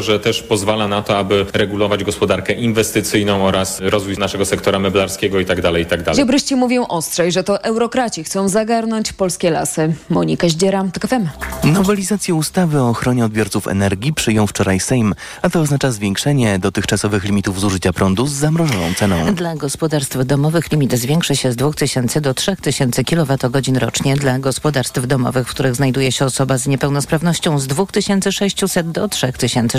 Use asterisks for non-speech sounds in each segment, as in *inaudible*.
że też pozwala na to, aby regulować gospodarkę inwestycyjną oraz rozwój naszego sektora meblarskiego itd. Tak itd. Ziobryści mówią ostrzej, że to eurokraci chcą zagarnąć polskie lasy. Monika Zdziera, TOK FM. Nowelizację ustawy o ochronie odbiorców energii przyjął wczoraj Sejm, a to oznacza zwiększenie dotychczasowych limitów zużycia prądu z zamrożoną ceną. Dla gospodarstw domowych limit zwiększy się z 2000 do 3000 kWh rocznie. Dla gospodarstw domowych, w których znajduje się osoba z niepełnosprawnością z 2600 do 3600.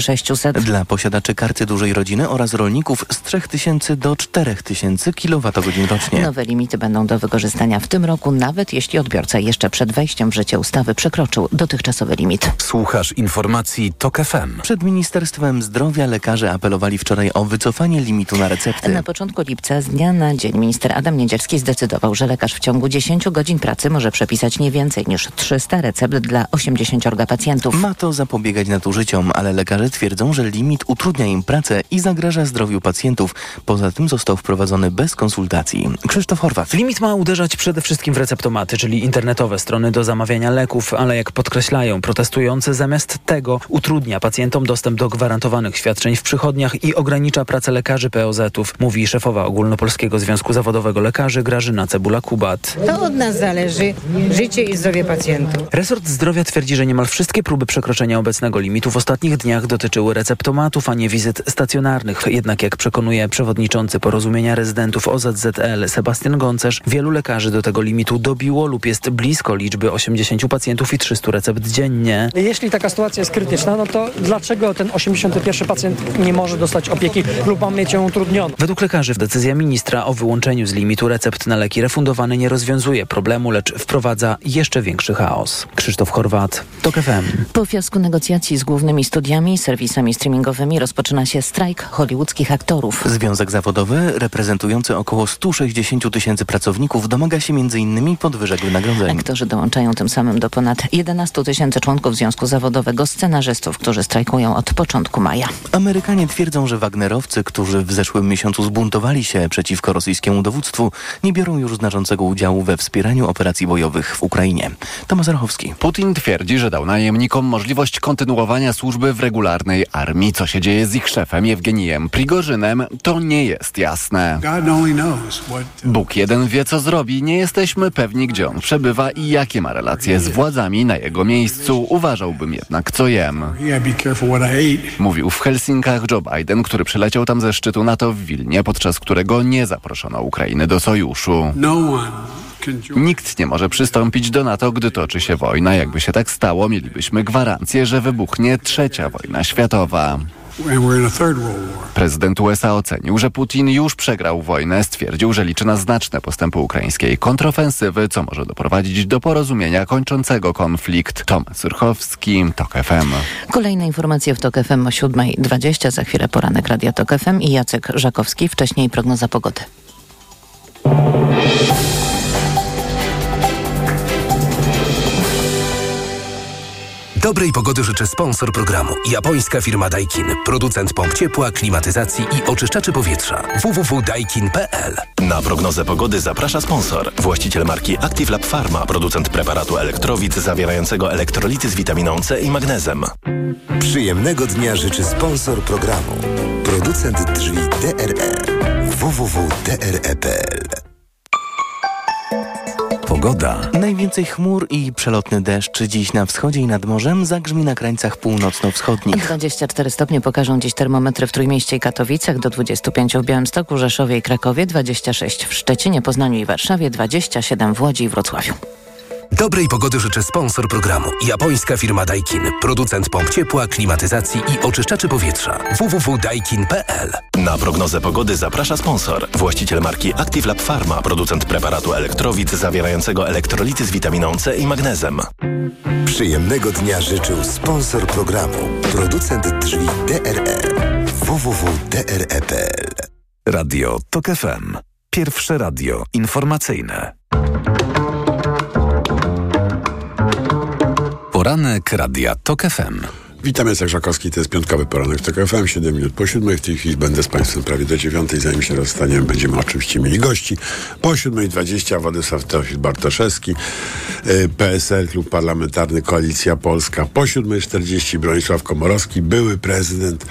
Dla posiadaczy karty dużej rodziny oraz rolników z 3000 do 4000 kWh rocznie. Nowe limity będą do wykorzystania w tym roku, nawet jeśli odbiorca jeszcze przed wejściem w życie ustawy przekroczył dotychczasowy limit. Słuchasz informacji TOK FM. Przed Ministerstwem Zdrowia lekarze apelowali wczoraj o wycofanie limitu na recepty. Na początku lipca z dnia na dzień minister Adam Niedzielski zdecydował, że lekarz w ciągu 10 godzin pracy może przepisać nie więcej niż 300 recept dla 80 pacjentów. Ma to zapobiegać nadużyciom, ale lekarze twierdzą, że limit utrudnia im pracę i zagraża zdrowiu pacjentów. Poza tym został wprowadzony bez konsultacji. Krzysztof Horwat. Limit ma uderzać przede wszystkim w receptomaty, czyli internetowe strony do zamawiania leków, ale jak podkreślają protestujący, zamiast tego utrudnia pacjentom dostęp do gwarantowanych świadczeń w przychodniach i ogranicza pracę lekarzy POZ-ów, mówi szefowa Ogólnopolskiego Związku Zawodowego Lekarzy Grażyna Cebula-Kubat. To od nas zależy życie i zdrowie pacjentów. Resort Zdrowia twierdzi, że niemal wszystkie próby przekroczenia obecnego limitu w ostatnich dniach dotyczyły receptomatów, a nie wizyt stacjonarnych. Jednak jak przekonuje przewodniczący porozumienia rezydentów OZZL Sebastian Goncerz, wielu lekarzy do tego limitu dobiło lub jest blisko liczby 80 pacjentów i 300 recept dziennie. Jeśli taka sytuacja jest krytyczna, no to dlaczego ten 81 pacjent nie może dostać opieki lub ma mieć ją utrudnioną? Według lekarzy decyzja ministra o wyłączeniu z limitu recept na leki refundowane nie rozwiązuje problemu, lecz wprowadza jeszcze większy chaos. Krzysztof Chorwat, TOK FM. Po fiasku negocjacji z głównymi studiami serwisami streamingowymi rozpoczyna się strajk hollywoodzkich aktorów. Związek zawodowy reprezentujący około 160 tysięcy pracowników domaga się m.in. podwyżek wynagrodzeń. Aktorzy dołączają tym samym do ponad 11 tysięcy członków Związku Zawodowego scenarzystów, którzy strajkują od początku maja. Amerykanie twierdzą, że Wagnerowcy, którzy w zeszłym miesiącu zbuntowali się przeciwko rosyjskiemu dowództwu, nie biorą już znaczącego udziału we wspieraniu operacji bojowych w Ukrainie. Tomasz Rachowski. Putin twierdzi, że dał najemnikom możliwość kontynuowania służby w regularnej armii. Co się dzieje z ich szefem Jewgenijem Prigorzynem, to nie jest jasne. Bóg jeden wie, co zrobi. Nie jesteśmy pewni, gdzie on przebywa i jakie ma relacje z władzami na jego miejscu. Uważałbym jednak, co jem. Mówił w Helsinkach Joe Biden, który przyleciał tam ze szczytu NATO w Wilnie, podczas którego nie zaproszono Ukrainy do sojuszu. Nikt nie może przystąpić do NATO, gdy toczy się wojna. Jakby się tak stało, mielibyśmy gwarancję, że wybuchnie trzecia wojna światowa. Prezydent USA ocenił, że Putin już przegrał wojnę. Stwierdził, że liczy na znaczne postępy ukraińskiej kontrofensywy, co może doprowadzić do porozumienia kończącego konflikt. Tomasz Surchowski, TOK FM. Kolejne informacje w TOK FM o 7.20. Za chwilę poranek Radia TOK FM i Jacek Żakowski. Wcześniej prognoza pogody. Dobrej pogody życzy sponsor programu. Japońska firma Daikin. Producent pomp ciepła, klimatyzacji i oczyszczaczy powietrza. www.daikin.pl Na prognozę pogody zaprasza sponsor. Właściciel marki Active Lab Pharma. Producent preparatu elektrowid zawierającego elektrolity z witaminą C i magnezem. Przyjemnego dnia życzy sponsor programu. Producent drzwi DRE. www.dre.pl Pogoda. Najwięcej chmur i przelotny deszcz dziś na wschodzie i nad morzem zagrzmi na krańcach północno-wschodnich. 24 stopnie pokażą dziś termometry w Trójmieście i Katowicach, do 25 w Białymstoku, Rzeszowie i Krakowie, 26 w Szczecinie, Poznaniu i Warszawie, 27 w Łodzi i Wrocławiu. Dobrej pogody życzy sponsor programu. Japońska firma Daikin. Producent pomp ciepła, klimatyzacji i oczyszczaczy powietrza. www.daikin.pl Na prognozę pogody zaprasza sponsor. Właściciel marki Active Lab Pharma. Producent preparatu elektrowid zawierającego elektrolity z witaminą C i magnezem. Przyjemnego dnia życzył sponsor programu. Producent drzwi DRE. www.dre.pl Radio TOK FM. Pierwsze radio informacyjne. Poranek Radia TOK FM. Witam, Jacek Żakowski, to jest piątkowy poranek TOK FM, 7 minut po 7. W tej chwili będę z Państwem prawie do 9. Zanim się rozstaniemy, będziemy oczywiście mieli gości. Po 7.20 Władysław Teofil Bartoszewski, y, PSL, Klub Parlamentarny Koalicja Polska. Po 7.40 Bronisław Komorowski, były prezydent.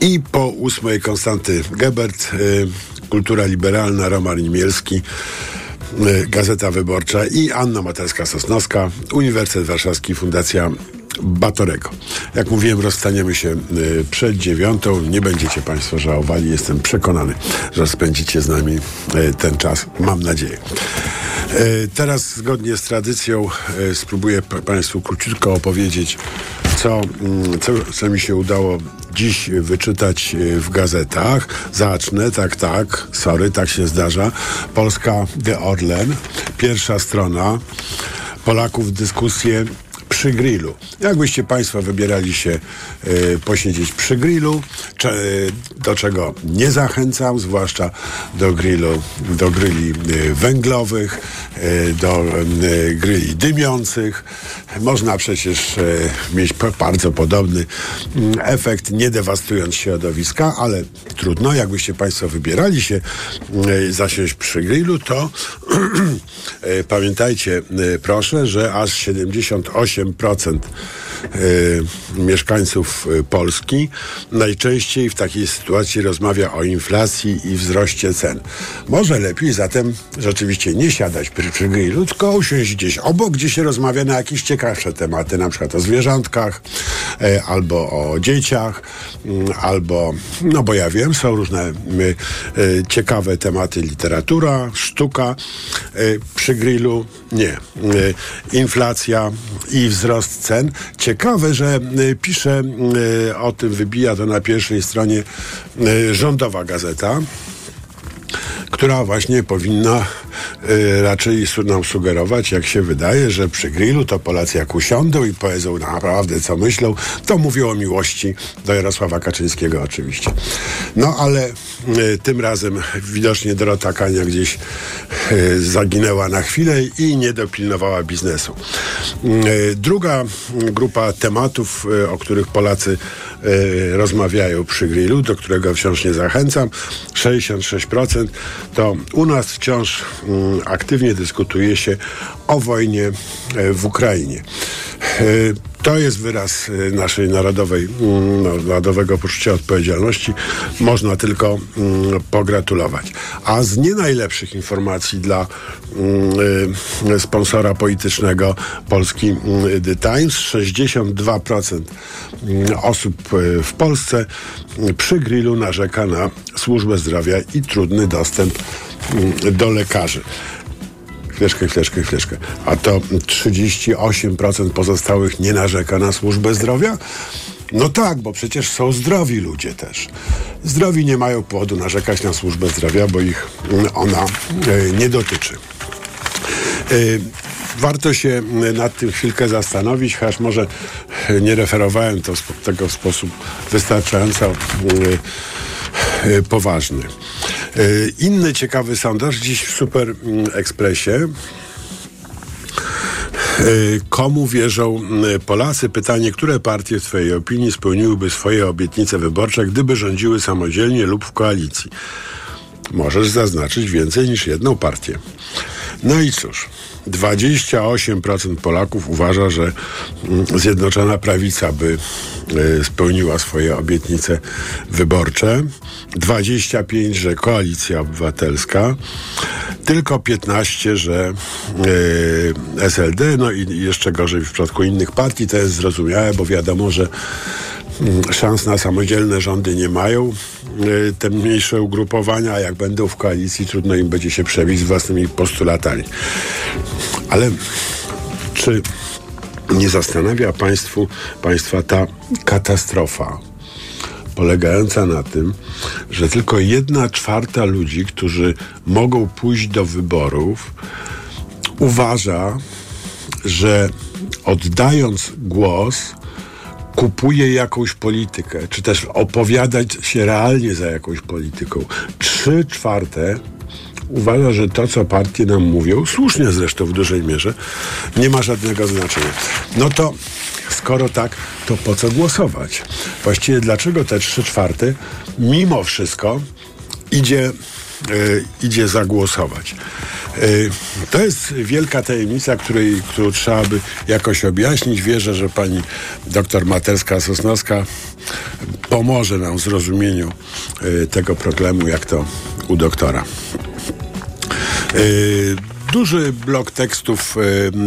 I po 8.00 Konstanty Gebert, y, Kultura Liberalna, Roman Nimielski. Y, Gazeta Wyborcza i Anna Materska-Sosnowska, Uniwersytet Warszawski, Fundacja Batorego. Jak mówiłem, rozstaniemy się y, przed dziewiątą. Nie będziecie Państwo żałowali. Jestem przekonany, że spędzicie z nami y, ten czas. Mam nadzieję. Y, Teraz, zgodnie z tradycją, y, spróbuję Państwu króciutko opowiedzieć, co, mm, co, co mi się udało dziś wyczytać y, w gazetach. Zacznę, tak, tak, sorry, tak się zdarza. Polska The Orlen, pierwsza strona. Polaków dyskusje przy grillu. Jakbyście Państwo wybierali się y, posiedzieć przy grillu, cze, do czego nie zachęcam, zwłaszcza do grillu, do grilli y, węglowych, do grilli dymiących. Można przecież mieć bardzo podobny mm, efekt, nie dewastując środowiska, ale trudno. Jakbyście Państwo wybierali się zasiąść przy grillu, to *clears throat* pamiętajcie, proszę, że aż 78% y, mieszkańców y, Polski najczęściej w takiej sytuacji rozmawia o inflacji i wzroście cen. Może lepiej zatem rzeczywiście nie siadać przy, przy grillu, tylko usiąść gdzieś obok, gdzie się rozmawia na jakieś ciekawsze tematy, na przykład o zwierzątkach, e, albo o dzieciach, albo, no bo ja wiem, są różne y, y, ciekawe tematy, literatura, sztuka. Y, przy grillu nie. Y, inflacja i wzrost cen. Ciekawe, że y, pisze y, o tym, wybija to na pierwszej stronie y, rządowa gazeta która właśnie powinna y, raczej nam sugerować, jak się wydaje, że przy grillu to Polacy jak usiądą i powiedzą naprawdę co myślą, to mówią o miłości do Jarosława Kaczyńskiego oczywiście. No ale y, tym razem widocznie Dorota Kania gdzieś y, zaginęła na chwilę i nie dopilnowała biznesu. Y, druga grupa tematów, y, o których Polacy rozmawiają przy grillu, do którego wciąż nie zachęcam, 66%, to u nas wciąż mm, aktywnie dyskutuje się o wojnie e, w Ukrainie. E, To jest wyraz e, naszej narodowej, mm, no, narodowego poczucia odpowiedzialności. Można tylko mm, pogratulować. A z nie najlepszych informacji dla mm, e, sponsora politycznego Polski The Times, 62% mm, osób w Polsce przy grillu narzeka na służbę zdrowia i trudny dostęp do lekarzy. Chwileczkę, chwileczkę, chwileczkę. A to 38% pozostałych nie narzeka na służbę zdrowia? No tak, bo przecież są zdrowi ludzie też. Zdrowi nie mają powodu narzekać na służbę zdrowia, bo ich mm, ona e, nie dotyczy. E, Warto się mm, nad tym chwilkę zastanowić, chociaż może e, nie referowałem to tego w sposób wystarczająco e, poważny. E, Inny ciekawy sondaż dziś w Super mm, Ekspresie. E, Komu wierzą mm, Polacy? Pytanie, które partie w Twojej opinii spełniłyby swoje obietnice wyborcze, gdyby rządziły samodzielnie lub w koalicji? Możesz zaznaczyć więcej niż jedną partię. No i cóż, 28% Polaków uważa, że mm, Zjednoczona Prawica by e, spełniła swoje obietnice wyborcze, 25%, że Koalicja Obywatelska, tylko 15%, że e, SLD, no i jeszcze gorzej w przypadku innych partii, to jest zrozumiałe, bo wiadomo, że szans na samodzielne rządy nie mają y, te mniejsze ugrupowania, jak będą w koalicji, trudno im będzie się przebić z własnymi postulatami. Ale czy nie zastanawia państwu, Państwa ta katastrofa polegająca na tym, że tylko jedna czwarta ludzi, którzy mogą pójść do wyborów, uważa, że oddając głos, kupuje jakąś politykę, czy też opowiadać się realnie za jakąś polityką. Trzy czwarte uważa, że to, co partie nam mówią, słusznie zresztą w dużej mierze, nie ma żadnego znaczenia. No to skoro tak, to po co głosować? Właściwie dlaczego te trzy czwarte mimo wszystko idzie, idzie zagłosować? E, to jest wielka tajemnica, której, którą trzeba by jakoś objaśnić. Wierzę, że pani doktor Materska-Sosnowska pomoże nam w zrozumieniu e, tego problemu, jak to u doktora. E, duży blok tekstów e,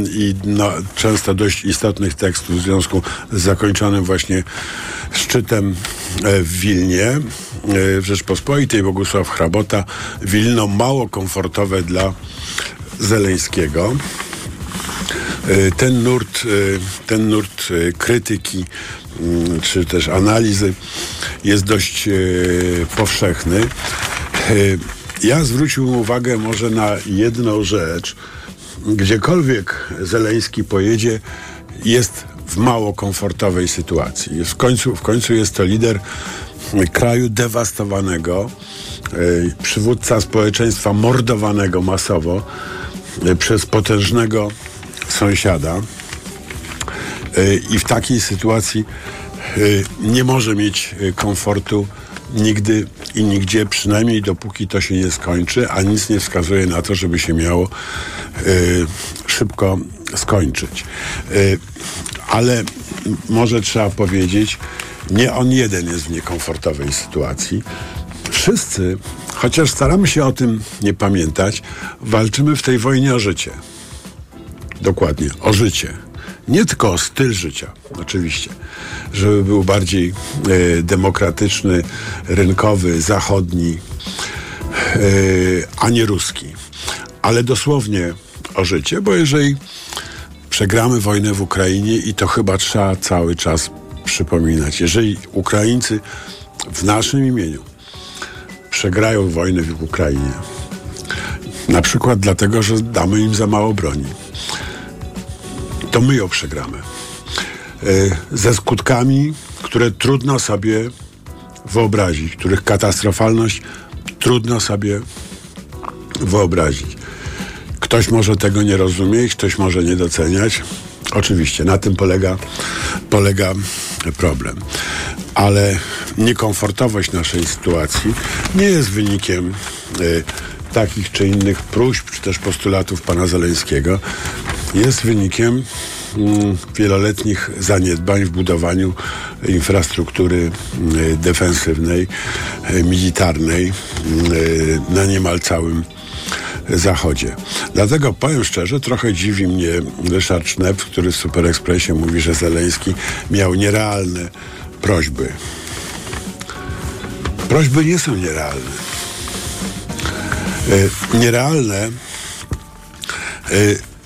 i no, często dość istotnych tekstów w związku z zakończonym właśnie szczytem e, w Wilnie e, w Rzeczpospolitej Bogusław Hrabota Wilno mało komfortowe dla Zeleńskiego. E, Ten nurt, e, ten nurt krytyki mm, czy też analizy jest dość powszechny. Ja zwróciłbym uwagę może na jedną rzecz. Gdziekolwiek Zeleński pojedzie, jest w mało komfortowej sytuacji. W końcu, w końcu jest to lider kraju dewastowanego, e, przywódca społeczeństwa mordowanego masowo e, przez potężnego sąsiada. I w takiej sytuacji nie może mieć komfortu nigdy i nigdzie, przynajmniej dopóki to się nie skończy, a nic nie wskazuje na to, żeby się miało szybko skończyć. Ale może trzeba powiedzieć, nie on jeden jest w niekomfortowej sytuacji. Wszyscy, chociaż staramy się o tym nie pamiętać, walczymy w tej wojnie o życie. Dokładnie, o życie. Nie tylko o styl życia, oczywiście, żeby był bardziej e, demokratyczny, rynkowy, zachodni, e, a nie ruski. Ale dosłownie o życie, bo jeżeli przegramy wojnę w Ukrainie i to chyba trzeba cały czas przypominać, jeżeli Ukraińcy w naszym imieniu przegrają wojnę w Ukrainie, na przykład dlatego, że damy im za mało broni, to my ją przegramy. E, Ze skutkami, które trudno sobie wyobrazić, których katastrofalność trudno sobie wyobrazić. Ktoś może tego nie rozumieć, ktoś może nie doceniać. Oczywiście, na tym polega, polega problem. Ale niekomfortowość naszej sytuacji nie jest wynikiem y, takich czy innych próśb, czy też postulatów pana Zeleńskiego. Jest wynikiem mm, wieloletnich zaniedbań w budowaniu infrastruktury y, defensywnej, y, militarnej y, na niemal całym Zachodzie. Dlatego powiem szczerze, trochę dziwi mnie Ryszard Sznep, który w Super Expressie mówi, że Zeleński miał nierealne prośby. Prośby nie są nierealne. E, nierealne e,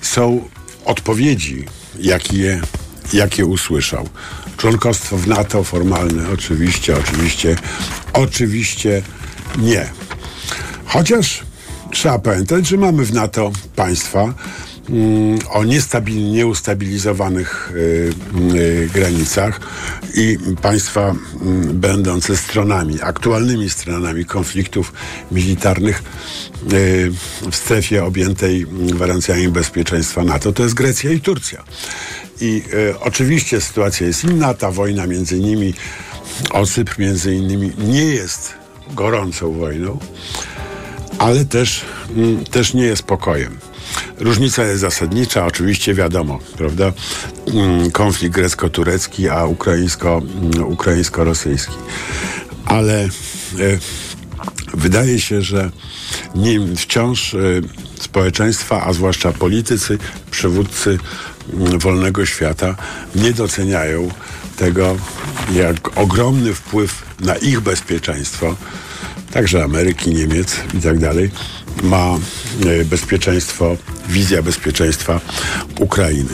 są odpowiedzi, jakie, jakie usłyszał. Członkostwo w NATO formalne, oczywiście, oczywiście, oczywiście nie. Chociaż trzeba pamiętać, że mamy w NATO państwa mm, o nieustabilizowanych y, y, granicach i państwa mm, będące stronami, aktualnymi stronami konfliktów militarnych y, w strefie objętej gwarancjami bezpieczeństwa NATO. To jest Grecja i Turcja. I oczywiście sytuacja jest inna, ta wojna między nimi, o między innymi, nie jest gorącą wojną, ale też, mm, też nie jest pokojem. Różnica jest zasadnicza, oczywiście wiadomo, prawda? Mm, Konflikt grecko-turecki, a ukraińsko, mm, ukraińsko-rosyjski. Ale e, wydaje się, że nim wciąż e, społeczeństwa, a zwłaszcza politycy, przywódcy wolnego świata nie doceniają tego, jak ogromny wpływ na ich bezpieczeństwo także Ameryki, Niemiec i tak dalej, ma e, bezpieczeństwo, wizja bezpieczeństwa Ukrainy.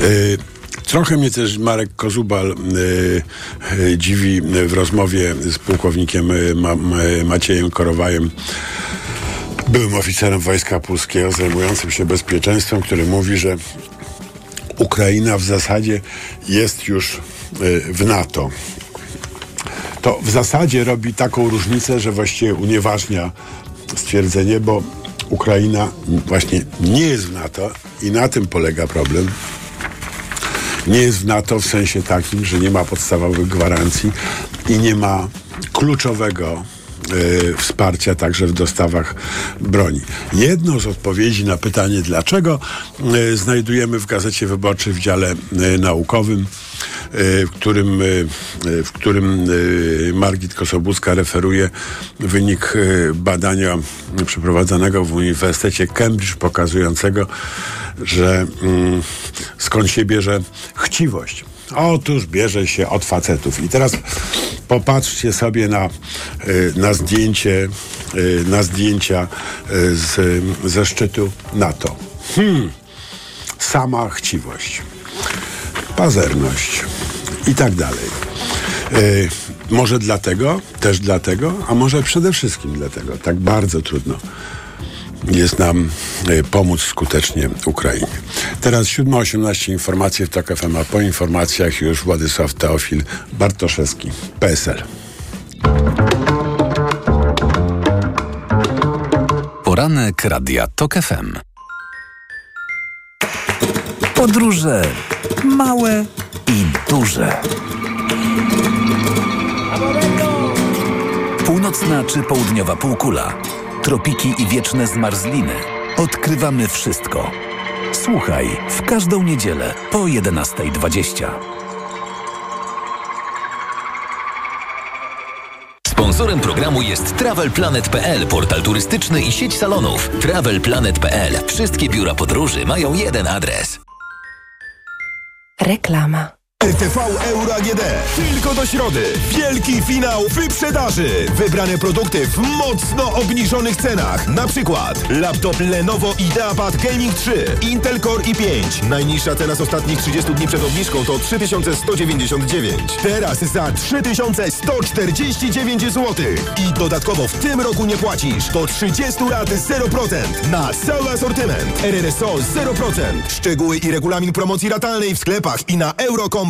E, Trochę mnie też Marek Kozubal e, dziwi w rozmowie z pułkownikiem Ma, Ma, Maciejem Korowajem, byłym oficerem Wojska Polskiego zajmującym się bezpieczeństwem, który mówi, że Ukraina w zasadzie jest już w NATO to w zasadzie robi taką różnicę, że właściwie unieważnia stwierdzenie, bo Ukraina właśnie nie jest w NATO i na tym polega problem. Nie jest w NATO w sensie takim, że nie ma podstawowych gwarancji i nie ma kluczowego wsparcia także w dostawach broni. Jedną z odpowiedzi na pytanie, dlaczego y, znajdujemy w Gazecie Wyborczej w dziale y, naukowym, w którym, w którym Margit Kosobuska referuje wynik badania przeprowadzonego w Uniwersytecie Cambridge pokazującego, że mm, skąd się bierze chciwość. Otóż bierze się od facetów. I teraz popatrzcie sobie na, na zdjęcie, na zdjęcia z, ze szczytu NATO. Hmm. Sama chciwość, pazerność i tak dalej. może dlatego, też dlatego, a może przede wszystkim dlatego, tak bardzo trudno jest nam e, pomóc skutecznie Ukrainie. Teraz 7.18 informacje w TOK FM, a po informacjach już Władysław Teofil Bartoszewski, PSL. Poranek Radia TOK FM. Podróże małe i duże. Północna czy południowa półkula tropiki i wieczne zmarzliny. Odkrywamy wszystko. Słuchaj w każdą niedzielę po 11.20. Sponsorem programu jest TravelPlanet.pl, portal turystyczny i sieć salonów. TravelPlanet.pl. Wszystkie biura podróży mają jeden adres. Reklama. RTV Euro AGD. Tylko do środy. Wielki finał wyprzedaży. Wybrane produkty w mocno obniżonych cenach. Na przykład laptop Lenovo IdeaPad Gaming 3, Intel Core i5. Najniższa cena z ostatnich 30 dni przed obniżką to 3199. Teraz za 3149 zł. I dodatkowo w tym roku nie płacisz. Do 30 lat 0% na cały asortyment. RRSO 0%. Szczegóły i regulamin promocji ratalnej w sklepach i na euro.com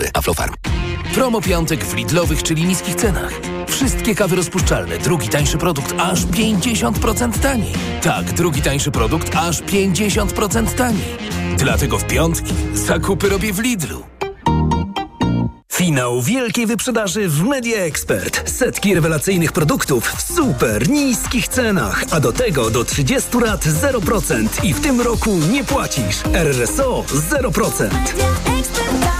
wątroby Aflofarm. Promo piątek w Lidlowych, czyli niskich cenach. Wszystkie kawy rozpuszczalne, drugi tańszy produkt aż 50% taniej. Tak, drugi tańszy produkt aż 50% taniej. Dlatego w piątki zakupy robię w Lidlu. Finał wielkiej wyprzedaży w Media Expert. Setki rewelacyjnych produktów w super niskich cenach, a do tego do 30 lat 0% i w tym roku nie płacisz. RRSO 0%.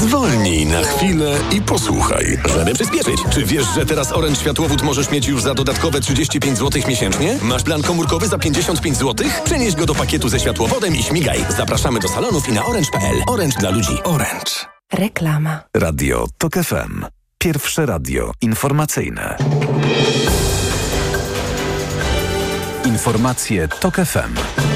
Zwolnij na chwilę i posłuchaj. Żeby przyspieszyć. Czy wiesz, że teraz Orange Światłowód możesz mieć już za dodatkowe 35 zł miesięcznie? Masz plan komórkowy za 55 zł? Przenieś go do pakietu ze światłowodem i śmigaj. Zapraszamy do salonów i na orange.pl. Orange dla ludzi. Orange. Reklama. Radio TOK FM. Pierwsze radio informacyjne. Informacje TOK FM.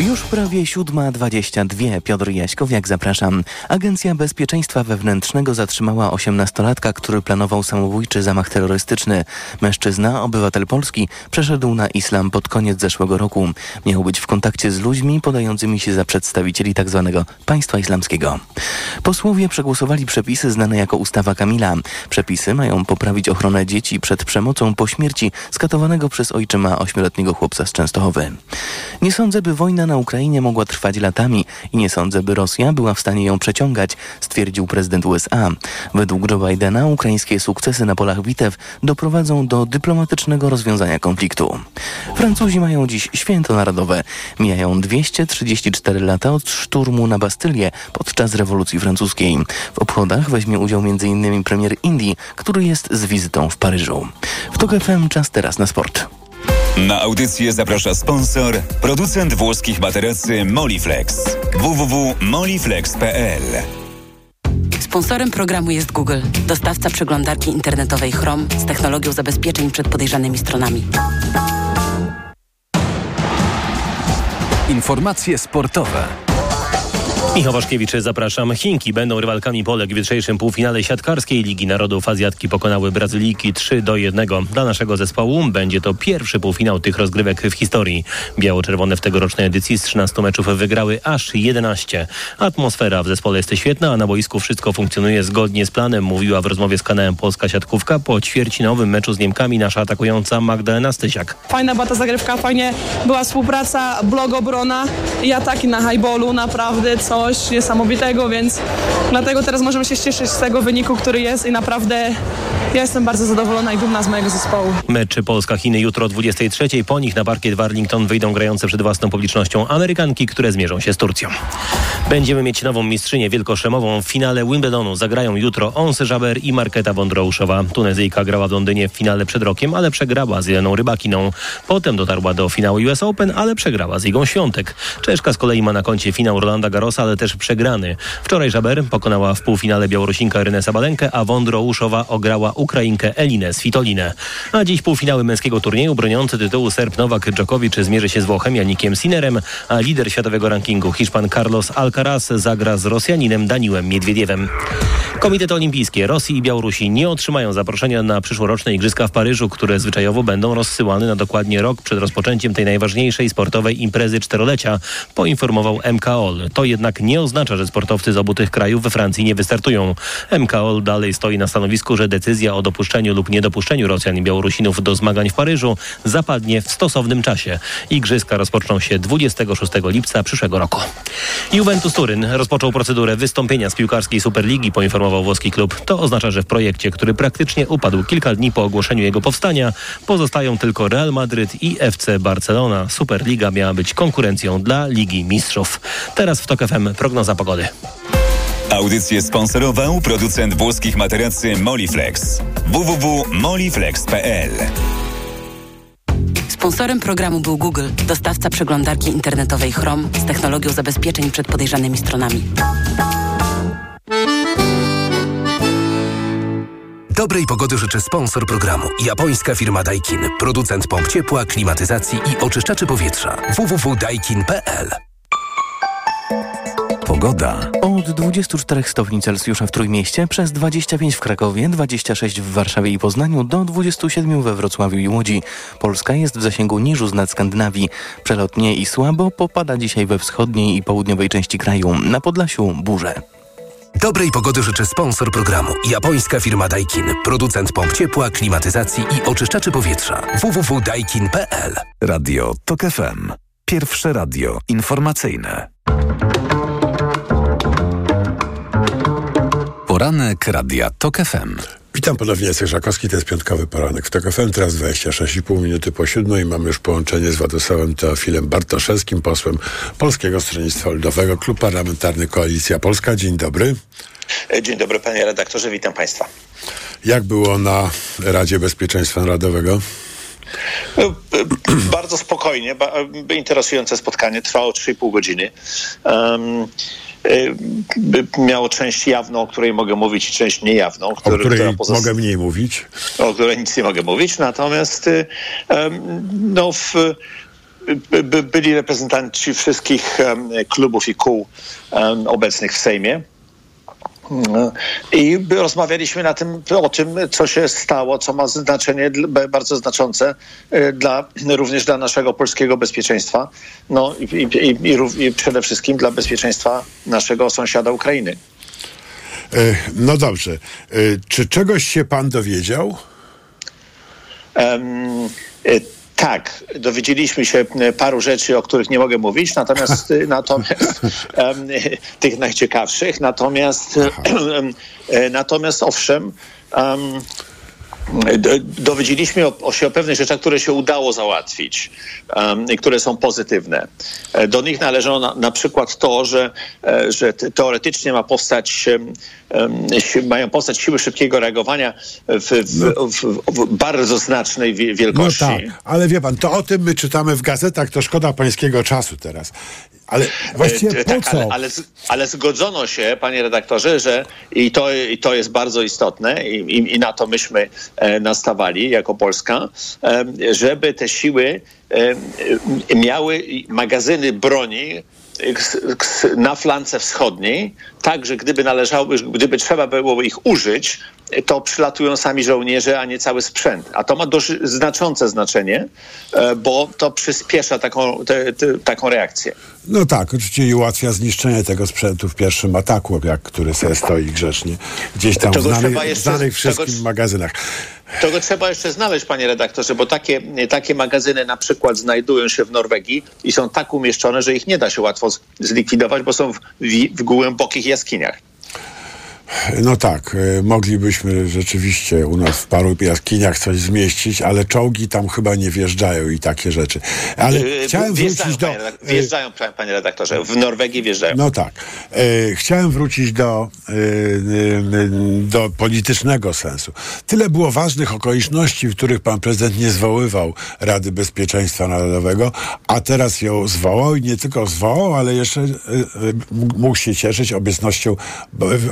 Już prawie 7.22. Piotr Jaśkowiak, zapraszam. Agencja Bezpieczeństwa Wewnętrznego zatrzymała 18-latka, który planował samobójczy zamach terrorystyczny. Mężczyzna, obywatel Polski, przeszedł na islam pod koniec zeszłego roku. Miał być w kontakcie z ludźmi podającymi się za przedstawicieli tzw. Tak państwa islamskiego. Posłowie przegłosowali przepisy znane jako ustawa Kamila. Przepisy mają poprawić ochronę dzieci przed przemocą po śmierci skatowanego przez ojczyma ośmioletniego chłopca z Częstochowy. Nie sądzę, by wojna na Ukrainie mogła trwać latami i nie sądzę, by Rosja była w stanie ją przeciągać, stwierdził prezydent USA. Według Joe Bidena ukraińskie sukcesy na polach bitew doprowadzą do dyplomatycznego rozwiązania konfliktu. Francuzi mają dziś święto narodowe. Mijają 234 lata od szturmu na Bastylię podczas rewolucji francuskiej. W obchodach weźmie udział m.in. premier Indii, który jest z wizytą w Paryżu. W TOK FM czas teraz na sport. Na audycję zaprasza sponsor, producent włoskich materacy Moliflex. www.moliflex.pl Sponsorem programu jest Google, dostawca przeglądarki internetowej Chrome z technologią zabezpieczeń przed podejrzanymi stronami. Informacje sportowe. Michał Waszkiewicz, zapraszam. Chinki będą rywalkami Polek w jutrzejszym półfinale siatkarskiej Ligi Narodów. Azjatki pokonały Brazylijki 3 do 1. Dla naszego zespołu będzie to pierwszy półfinał tych rozgrywek w historii. Biało-czerwone w tegorocznej edycji z 13 meczów wygrały aż 11. Atmosfera w zespole jest świetna, a na boisku wszystko funkcjonuje zgodnie z planem, mówiła w rozmowie z kanałem Polska Siatkówka po ćwierćfinałowym meczu z Niemkami nasza atakująca Magdalena Stysiak. Fajna była ta zagrywka, fajnie była współpraca, blok obrona i ataki na highballu, naprawdę coś niesamowitego, więc dlatego teraz możemy się cieszyć z tego wyniku, który jest i naprawdę ja jestem bardzo zadowolona i dumna z mojego zespołu. Mecz Polska-Chiny jutro o 23. Po nich na parkiet w Arlington wyjdą grające przed własną publicznością Amerykanki, które zmierzą się z Turcją. Będziemy mieć nową mistrzynię wielkoszemową. W finale Wimbledonu zagrają jutro Onse Żaber i Marketa Wondrouszowa. Tunezyjka grała w Londynie w finale przed rokiem, ale przegrała z Jeleną Rybakiną. Potem dotarła do finału US Open, ale przegrała z Igą Świątek. Czeszka z kolei ma na koncie finał Rolanda Garrosa, ale też przegrany. Wczoraj Żaber pokonała w półfinale Białorusinka Rynę Sabalenkę, a Wondrouszowa ograła Ukrainkę Elinę Svitolinę. A dziś półfinały męskiego turnieju broniący tytułu Serb Nowak Dżokowicz zmierzy się z Włochem Janikiem Sinerem, a lider światowego rankingu Hiszpan Carlos Alcaraz zagra z Rosjaninem Daniłem Miedwiediewem. Komitet Olimpijskie Rosji i Białorusi nie otrzymają zaproszenia na przyszłoroczne Igrzyska w Paryżu, które zwyczajowo będą rozsyłane na dokładnie rok przed rozpoczęciem tej najważniejszej sportowej imprezy czterolecia, poinformował MKOL. To jednak nie oznacza, że sportowcy z obu tych krajów we Francji nie wystartują. MKOL dalej stoi na stanowisku, że decyzja o dopuszczeniu lub niedopuszczeniu Rosjan i Białorusinów do zmagań w Paryżu zapadnie w stosownym czasie. Igrzyska rozpoczną się 26 lipca przyszłego roku. Juventus Turyn rozpoczął procedurę wystąpienia z piłkarskiej Superligi, poinformował włoski klub. To oznacza, że w projekcie, który praktycznie upadł kilka dni po ogłoszeniu jego powstania, pozostają tylko Real Madryt i FC Barcelona. Superliga miała być konkurencją dla Ligi Mistrzów. Teraz w TOK FM prognoza pogody. Audycję sponsorował producent włoskich materacy Moliflex. www.moliflex.pl Sponsorem programu był Google, dostawca przeglądarki internetowej Chrome z technologią zabezpieczeń przed podejrzanymi stronami. Dobrej pogody życzę sponsor programu. Japońska firma Daikin. Producent pomp ciepła, klimatyzacji i oczyszczaczy powietrza. www.daikin.pl Pogoda. Od 24 stopni Celsjusza w Trójmieście, przez 25 w Krakowie, 26 w Warszawie i Poznaniu, do 27 we Wrocławiu i Łodzi. Polska jest w zasięgu niżu nad Skandynawii. Przelotnie i słabo popada dzisiaj we wschodniej i południowej części kraju. Na Podlasiu burze. Dobrej pogody życzę sponsor programu. Japońska firma Daikin. Producent pomp ciepła, klimatyzacji i oczyszczaczy powietrza. www.daikin.pl Radio TOK FM. Pierwsze radio informacyjne. Poranek Radia TOK FM. Witam ponownie, Jacek Żakowski, to jest piątkowy poranek w TOK FM, teraz 26,5 minuty po siódmej. Mamy już połączenie z Władysławem Teofilem Bartoszewskim, posłem Polskiego Stronnictwa Ludowego, Klub Parlamentarny Koalicja Polska. Dzień dobry. Dzień dobry panie redaktorze, witam państwa. Jak było na Radzie Bezpieczeństwa Narodowego? *clears throat* Bardzo spokojnie, interesujące spotkanie, trwało 3,5 godziny. Um, miało część jawną, o której mogę mówić, i część niejawną. Który, o której mogę mniej mówić. O której nic nie mogę mówić, natomiast no, w, by, byli reprezentanci wszystkich klubów i kół obecnych w Sejmie. I rozmawialiśmy na tym, o tym, co się stało, co ma znaczenie bardzo znaczące dla, również dla naszego polskiego bezpieczeństwa, no i, i, i, i przede wszystkim dla bezpieczeństwa naszego sąsiada Ukrainy. No dobrze. Czy czegoś się pan dowiedział? Um, Tak, dowiedzieliśmy się paru rzeczy, o których nie mogę mówić, natomiast, natomiast *laughs* um, tych najciekawszych, natomiast, *clears throat* natomiast owszem, dowiedzieliśmy o, się o pewnych rzeczach, które się udało załatwić um, i które są pozytywne. Do nich należą na, na przykład to, że, że teoretycznie ma powstać, um, mają powstać siły szybkiego reagowania w, w, w, w bardzo znacznej wielkości. No tak, ale wie pan, to o tym my czytamy w gazetach, to szkoda pańskiego czasu teraz. Ale właściwie po tak, co? Ale, ale, ale, zgodzono się, panie redaktorze, że i to, i to jest bardzo istotne i, i, i na to myśmy e, nastawali jako Polska, e, żeby te siły e, miały magazyny broni na flance wschodniej, tak, że gdyby należało, gdyby trzeba było ich użyć, to przylatują sami żołnierze, a nie cały sprzęt. A to ma dość znaczące znaczenie, bo to przyspiesza taką, te, te, taką reakcję. No tak, oczywiście i ułatwia zniszczenie tego sprzętu w pierwszym ataku, jak który sobie stoi grzecznie gdzieś tam w znanych, jeszcze, znanych wszystkim tego, magazynach. Tego trzeba jeszcze znaleźć, panie redaktorze, bo takie, takie magazyny na przykład znajdują się w Norwegii i są tak umieszczone, że ich nie da się łatwo zlikwidować, bo są w, w głębokich jaskiniach. No tak, y, moglibyśmy rzeczywiście u nas w paru jaskiniach coś zmieścić, ale czołgi tam chyba nie wjeżdżają i takie rzeczy. Ale yy, chciałem wrócić do... Panie wjeżdżają, panie redaktorze, w Norwegii wjeżdżają. No tak. Yy, chciałem wrócić do, do politycznego sensu. Tyle było ważnych okoliczności, w których pan prezydent nie zwoływał Rady Bezpieczeństwa Narodowego, a teraz ją zwołał i nie tylko zwołał, ale jeszcze mógł się cieszyć obecnością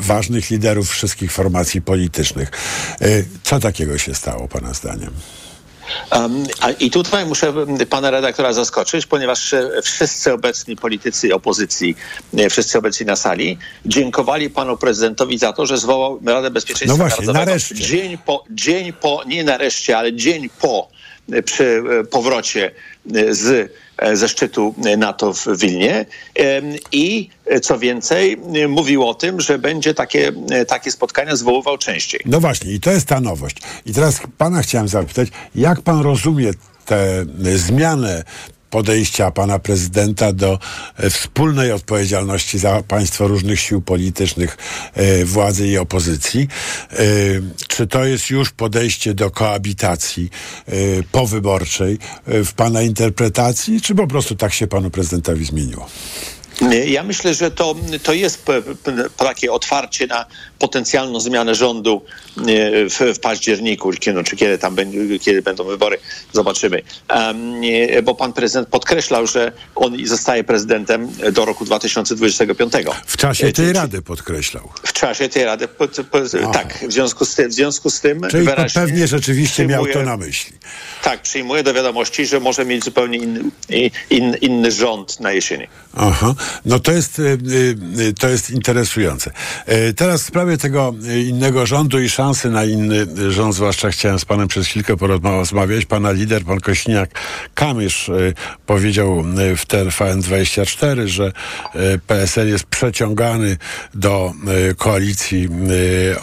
ważnych liderów wszystkich formacji politycznych. Y, co takiego się stało, Pana zdaniem? Um, I tutaj muszę pana redaktora zaskoczyć, ponieważ wszyscy obecni politycy opozycji, wszyscy obecni na sali, dziękowali panu prezydentowi za to, że zwołał Radę Bezpieczeństwa no właśnie, Narodowego. Nareszcie. Dzień po, dzień po, nie nareszcie, ale dzień po przy powrocie z ze szczytu NATO w Wilnie i co więcej mówił o tym, że będzie takie, takie spotkania zwoływał częściej. No właśnie i to jest ta nowość. I teraz pana chciałem zapytać, jak pan rozumie tę zmianę podejścia pana prezydenta do e, wspólnej odpowiedzialności za państwo różnych sił politycznych, e, władzy i opozycji. E, czy to jest już podejście do koabitacji powyborczej w pana interpretacji, czy po prostu tak się panu prezydentowi zmieniło? Ja myślę, że to, to jest takie otwarcie na potencjalną zmianę rządu w, w październiku, no, czy kiedy tam kiedy będą wybory, zobaczymy. Um, bo pan prezydent podkreślał, że on zostaje prezydentem do roku 2025. W czasie tej rady podkreślał. W czasie tej rady, po, po, tak. W związku z tym, w związku z tym Czyli pewnie rzeczywiście miał to na myśli. Tak, przyjmuję do wiadomości, że może mieć zupełnie inny, in, inny rząd na jesieni. Aha, no to jest, to jest interesujące. Teraz w sprawie tego innego rządu i szansy na inny rząd, zwłaszcza chciałem z panem przez chwilkę porozmawiać. Pana lider, pan Kośniak-Kamysz powiedział w TVN24, że PSL jest przeciągany do koalicji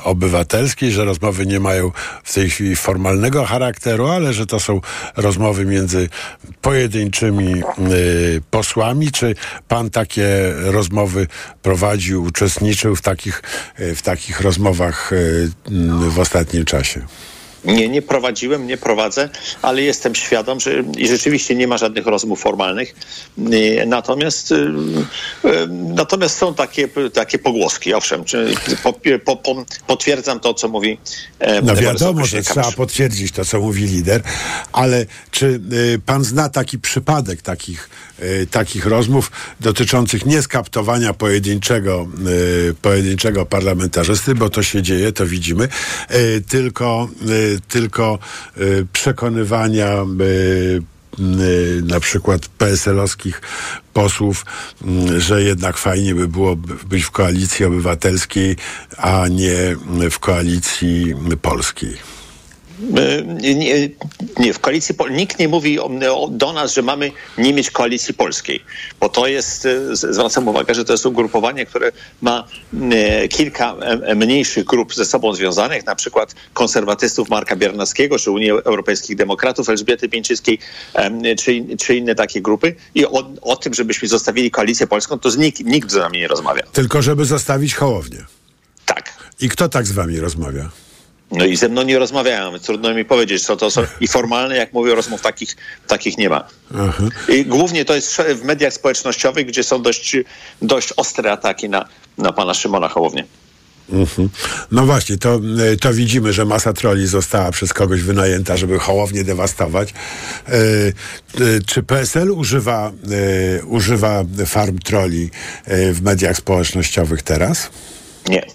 obywatelskiej, że rozmowy nie mają w tej chwili formalnego charakteru, ale że to są rozmowy między pojedynczymi posłami. Czy pan takie rozmowy prowadził, uczestniczył w takich, w takich rozmowach e, w ostatnim czasie? Nie, nie prowadziłem, nie prowadzę, ale jestem świadom, że i rzeczywiście nie ma żadnych rozmów formalnych. E, natomiast, e, natomiast są takie, takie pogłoski, owszem. Po, po, po, potwierdzam to, co mówi. No wiadomo, że trzeba potwierdzić to, co mówi lider, ale czy pan zna taki przypadek takich Y, takich rozmów dotyczących nie skaptowania pojedynczego, y, pojedynczego parlamentarzysty, bo to się dzieje, to widzimy, y, tylko, tylko przekonywania na przykład PSL-owskich posłów, że jednak fajnie by było być w koalicji obywatelskiej, a nie w koalicji polskiej. Nie, nie, w koalicji nikt nie mówi do nas, że mamy nie mieć koalicji polskiej, bo to jest, zwracam uwagę, że to jest ugrupowanie, które ma kilka mniejszych grup ze sobą związanych, na przykład konserwatystów Marka Biernackiego, czy Unii Europejskich Demokratów Elżbiety Pieńczyckiej, czy, czy inne takie grupy i o, o tym, żebyśmy zostawili koalicję polską, to nikt, nikt z nami nie rozmawia. Tylko żeby zostawić Hołownię. Tak. I kto tak z wami rozmawia? No i ze mną nie rozmawiają. Trudno mi powiedzieć, co to są. I formalne, jak mówię, rozmów takich, takich nie ma. Aha. I głównie to jest w mediach społecznościowych, gdzie są dość, dość ostre ataki na, na pana Szymona Hołownię. Mhm. No właśnie, to, to widzimy, że masa troli została przez kogoś wynajęta, żeby hołownie dewastować. E, e, czy PSL używa, używa farm troli w mediach społecznościowych teraz? Nie.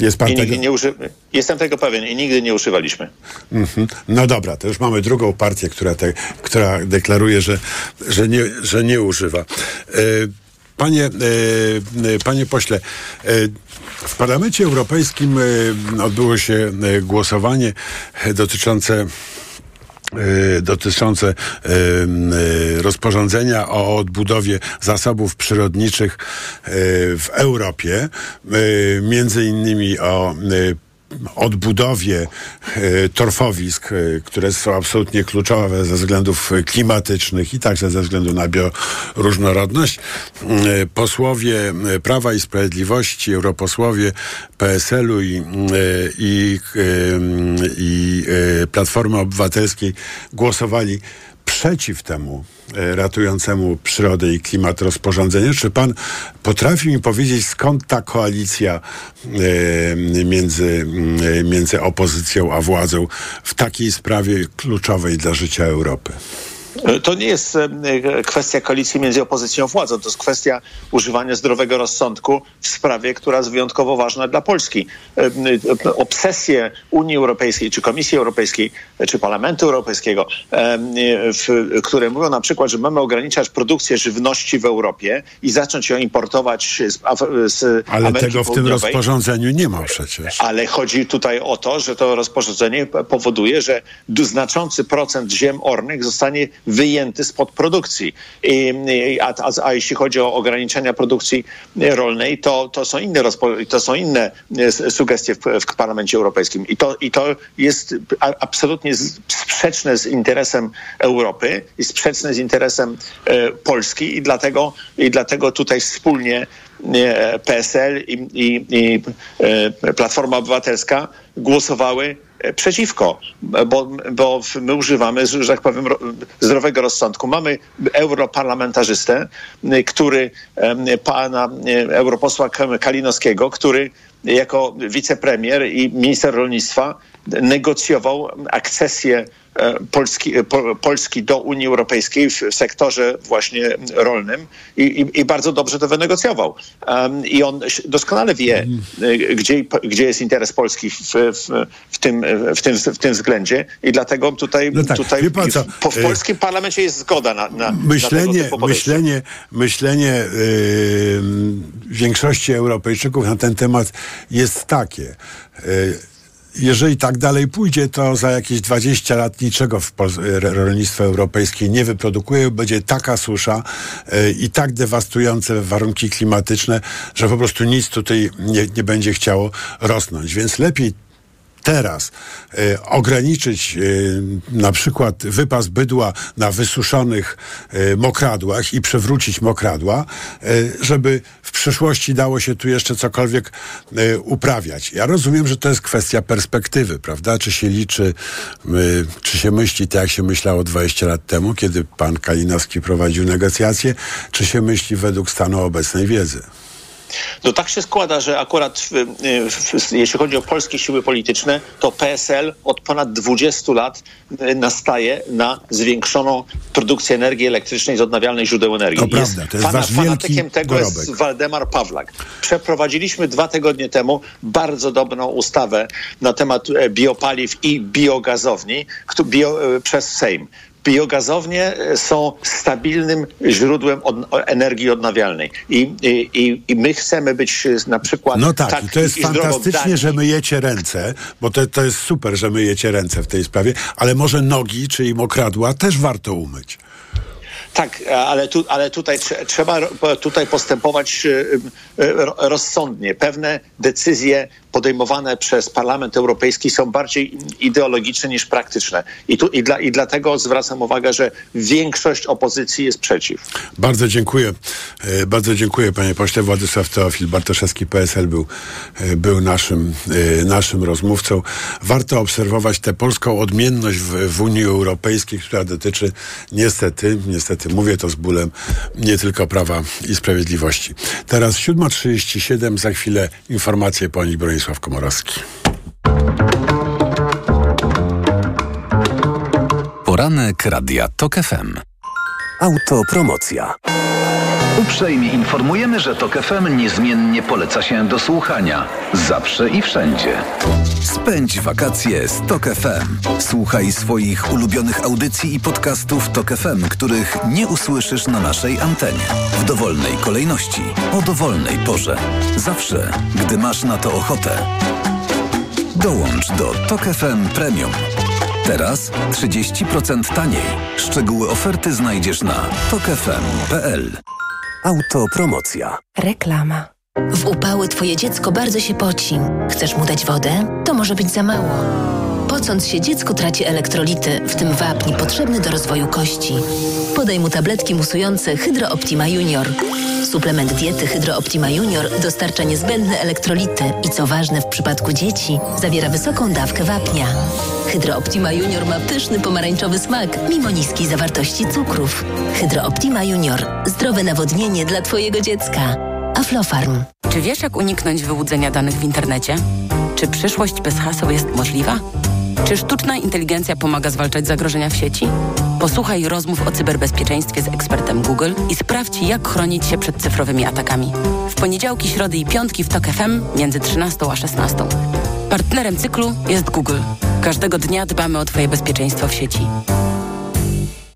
Jest pan I nigdy tego? nie uży... Jestem tego pewien i nigdy nie używaliśmy. Mhm. No dobra, to już mamy drugą partię, która, te, która deklaruje, że, że, nie, że nie używa. E, Panie, e, panie pośle, e, w Parlamencie Europejskim e, odbyło się e, głosowanie dotyczące e, dotyczące e, e, rozporządzenia o odbudowie zasobów przyrodniczych w Europie, między innymi o odbudowie e, torfowisk, e, które są absolutnie kluczowe ze względów klimatycznych i także ze względu na bioróżnorodność. E, Posłowie Prawa i Sprawiedliwości, europosłowie PSL-u i, e, i, e, i Platformy Obywatelskiej głosowali przeciw temu ratującemu przyrodę i klimat rozporządzeniu. Czy pan potrafi mi powiedzieć, skąd ta koalicja e, między, e, między opozycją a władzą w takiej sprawie kluczowej dla życia Europy? To nie jest kwestia koalicji między opozycją a władzą, to jest kwestia używania zdrowego rozsądku w sprawie, która jest wyjątkowo ważna dla Polski. Obsesje Unii Europejskiej, czy Komisji Europejskiej, czy Parlamentu Europejskiego, które mówią na przykład, że mamy ograniczać produkcję żywności w Europie i zacząć ją importować z, z Ale Ameryki tego w tym rozporządzeniu nie ma przecież. Ale chodzi tutaj o to, że to rozporządzenie powoduje, że znaczący procent ziem ornych zostanie wyjęty spod produkcji. A, a, a jeśli chodzi o ograniczenia produkcji rolnej, to, to, są, inne rozpo, to są inne e, sugestie w, w Parlamencie Europejskim. I to, I to jest absolutnie sprzeczne z interesem Europy i sprzeczne z interesem e, Polski i dlatego, i dlatego tutaj wspólnie e, PSL i, i, i Platforma Obywatelska głosowały przeciwko, bo, bo my używamy, że tak powiem, ro- zdrowego rozsądku. Mamy europarlamentarzystę, który pana europosła Kalinowskiego, który jako wicepremier i minister rolnictwa negocjował akcesję Polski, e, po, Polski do Unii Europejskiej w sektorze właśnie rolnym i, i, i bardzo dobrze to wynegocjował. Em, I on doskonale wie, e, gdzie, gdzie jest interes Polski w, w, w, tym, w, tym, w tym względzie i dlatego tutaj, No tak, tutaj w, po- w e, polskim parlamencie jest zgoda na, na, na tego myślenie, typu podejście. myślenie, myślenie yy, większości Europejczyków na ten temat jest takie. Yy, jeżeli tak dalej pójdzie, to za jakieś 20 lat niczego w rolnictwo europejskie nie wyprodukuje. Będzie taka susza yy, i tak dewastujące warunki klimatyczne, że po prostu nic tutaj nie, nie będzie chciało rosnąć. Więc lepiej teraz e, ograniczyć e, na przykład wypas bydła na wysuszonych e, mokradłach i przewrócić mokradła, żeby w przyszłości dało się tu jeszcze cokolwiek uprawiać. Ja rozumiem, że to jest kwestia perspektywy, prawda? Czy się liczy, czy się myśli tak, jak się myślało 20 lat temu, kiedy pan Kalinowski prowadził negocjacje, czy się myśli według stanu obecnej wiedzy? No tak się składa, że akurat w, w, w, jeśli chodzi o polskie siły polityczne, to PSL od ponad 20 lat y, nastaje na zwiększoną produkcję energii elektrycznej z odnawialnych źródeł energii. To prawda, to jest wasz wielki fanatykiem tego jest dorobek. Waldemar Pawlak. Przeprowadziliśmy dwa tygodnie temu bardzo dobrą ustawę na temat e, biopaliw i biogazowni bio, e, przez Sejm. Biogazownie są stabilnym źródłem od, energii odnawialnej. I, i, I my chcemy być na przykład. No tak, tak i to jest i fantastycznie, że myjecie ręce, bo to, to jest super, że myjecie ręce w tej sprawie, ale może nogi, czyli mokradła, też warto umyć. Tak, ale, tu, ale tutaj trze- trzeba tutaj postępować e, ro- rozsądnie. Pewne decyzje podejmowane przez Parlament Europejski są bardziej ideologiczne niż praktyczne. I, tu, i, dla, i dlatego zwracam uwagę, że większość opozycji jest przeciw. Bardzo dziękuję. E, Bardzo dziękuję panie pośle. Władysław Teofil Bartoszewski, PSL był, e, był naszym, e, naszym rozmówcą. Warto obserwować tę polską odmienność w, w Unii Europejskiej, która dotyczy niestety, niestety mówię to z bólem, nie tylko Prawa i Sprawiedliwości. Teraz 7.37, za chwilę informacje po nich Bronisław Komorowski. Poranek Radia TOK FM. Autopromocja. Uprzejmie informujemy, że TOK FM niezmiennie poleca się do słuchania. Zawsze i wszędzie. Spędź wakacje z TOK FM. Słuchaj swoich ulubionych audycji i podcastów TOK FM, których nie usłyszysz na naszej antenie. W dowolnej kolejności, o dowolnej porze. Zawsze, gdy masz na to ochotę. Dołącz do TOK FM Premium. Teraz 30% taniej. Szczegóły oferty znajdziesz na tokefm.pl. Autopromocja. Reklama. W upały twoje dziecko bardzo się poci. Chcesz mu dać wodę? To może być za mało. Pocąc się, dziecko traci elektrolity, w tym wapń potrzebny do rozwoju kości. Podaj mu tabletki musujące Hydro Optima Junior. Suplement diety Hydro Optima Junior dostarcza niezbędne elektrolity i co ważne w przypadku dzieci, zawiera wysoką dawkę wapnia. Hydro Optima Junior ma pyszny pomarańczowy smak, mimo niskiej zawartości cukrów. Hydro Optima Junior. Zdrowe nawodnienie dla twojego dziecka. Aflofarm. Czy wiesz, jak uniknąć wyłudzenia danych w internecie? Czy przyszłość bez haseł jest możliwa? Czy sztuczna inteligencja pomaga zwalczać zagrożenia w sieci? Posłuchaj rozmów o cyberbezpieczeństwie z ekspertem Google i sprawdź, jak chronić się przed cyfrowymi atakami. W poniedziałki, środy i piątki w TOK FM między 13 a 16. Partnerem cyklu jest Google. Każdego dnia dbamy o Twoje bezpieczeństwo w sieci.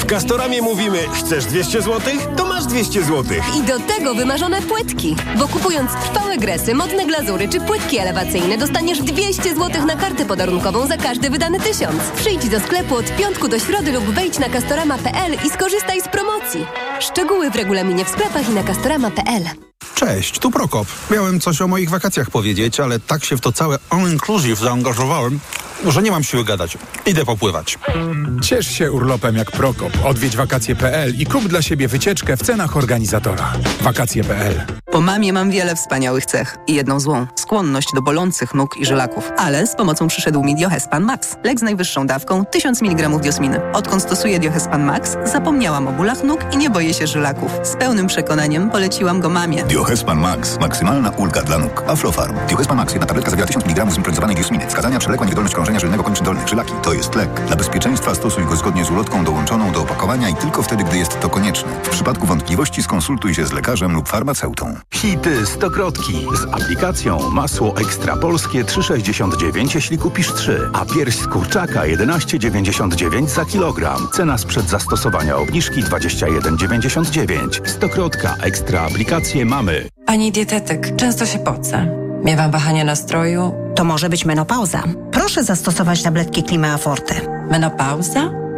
W Castoramie mówimy, chcesz 200 zł? To masz 200 zł. I do tego wymarzone płytki. Bo kupując trwałe gresy, modne glazury czy płytki elewacyjne dostaniesz 200 zł na kartę podarunkową za każdy wydany tysiąc. Przyjdź do sklepu od piątku do środy lub wejdź na castorama.pl i skorzystaj z promocji. Szczegóły w regulaminie w sklepach i na castorama.pl. Cześć, tu Prokop. Miałem coś o moich wakacjach powiedzieć, ale tak się w to całe all-inclusive zaangażowałem, że nie mam siły gadać. Idę popływać. Ciesz się urlopem jak Prokop. Odwiedź wakacje.pl i kup dla siebie wycieczkę w cenach organizatora. Wakacje.pl Po mamie mam wiele wspaniałych cech i jedną złą. Skłonność do bolących nóg i żylaków. Ale z pomocą przyszedł mi Diohespan Max. Lek z najwyższą dawką 1000 mg diosminy. Odkąd stosuję Diohespan Max, zapomniałam o bólach nóg i nie boję się żylaków. Z pełnym przekonaniem poleciłam go mamie. Diohespan Max. Maksymalna ulga dla nóg. Aflofarm. Diohespan Max. Jedna tabletka zawiera 1000 mg zimpronizowanej diosminy. Wskazania przewlekła niewydolność krążenia żylnego kończyn dolnych. Żylaki. To jest lek. Dla bezpieczeństwa stosuj go zgodnie z ulotką dołączoną do opakowania i tylko wtedy, gdy jest to konieczne. W przypadku wątpliwości skonsultuj się z lekarzem lub farmaceutą. Hity stokrotki z aplikacją masło ekstra polskie 3,69 jeśli kupisz 3, a pierś z kurczaka 11,99 za kilogram. Cena sprzed zastosowania obniżki 21,99. Stokrotka ekstra aplikacje mamy. Pani dietetyk, często się pocę. Miewam wahania nastroju. To może być menopauza. Proszę zastosować tabletki Klimea Forte. Menopauza?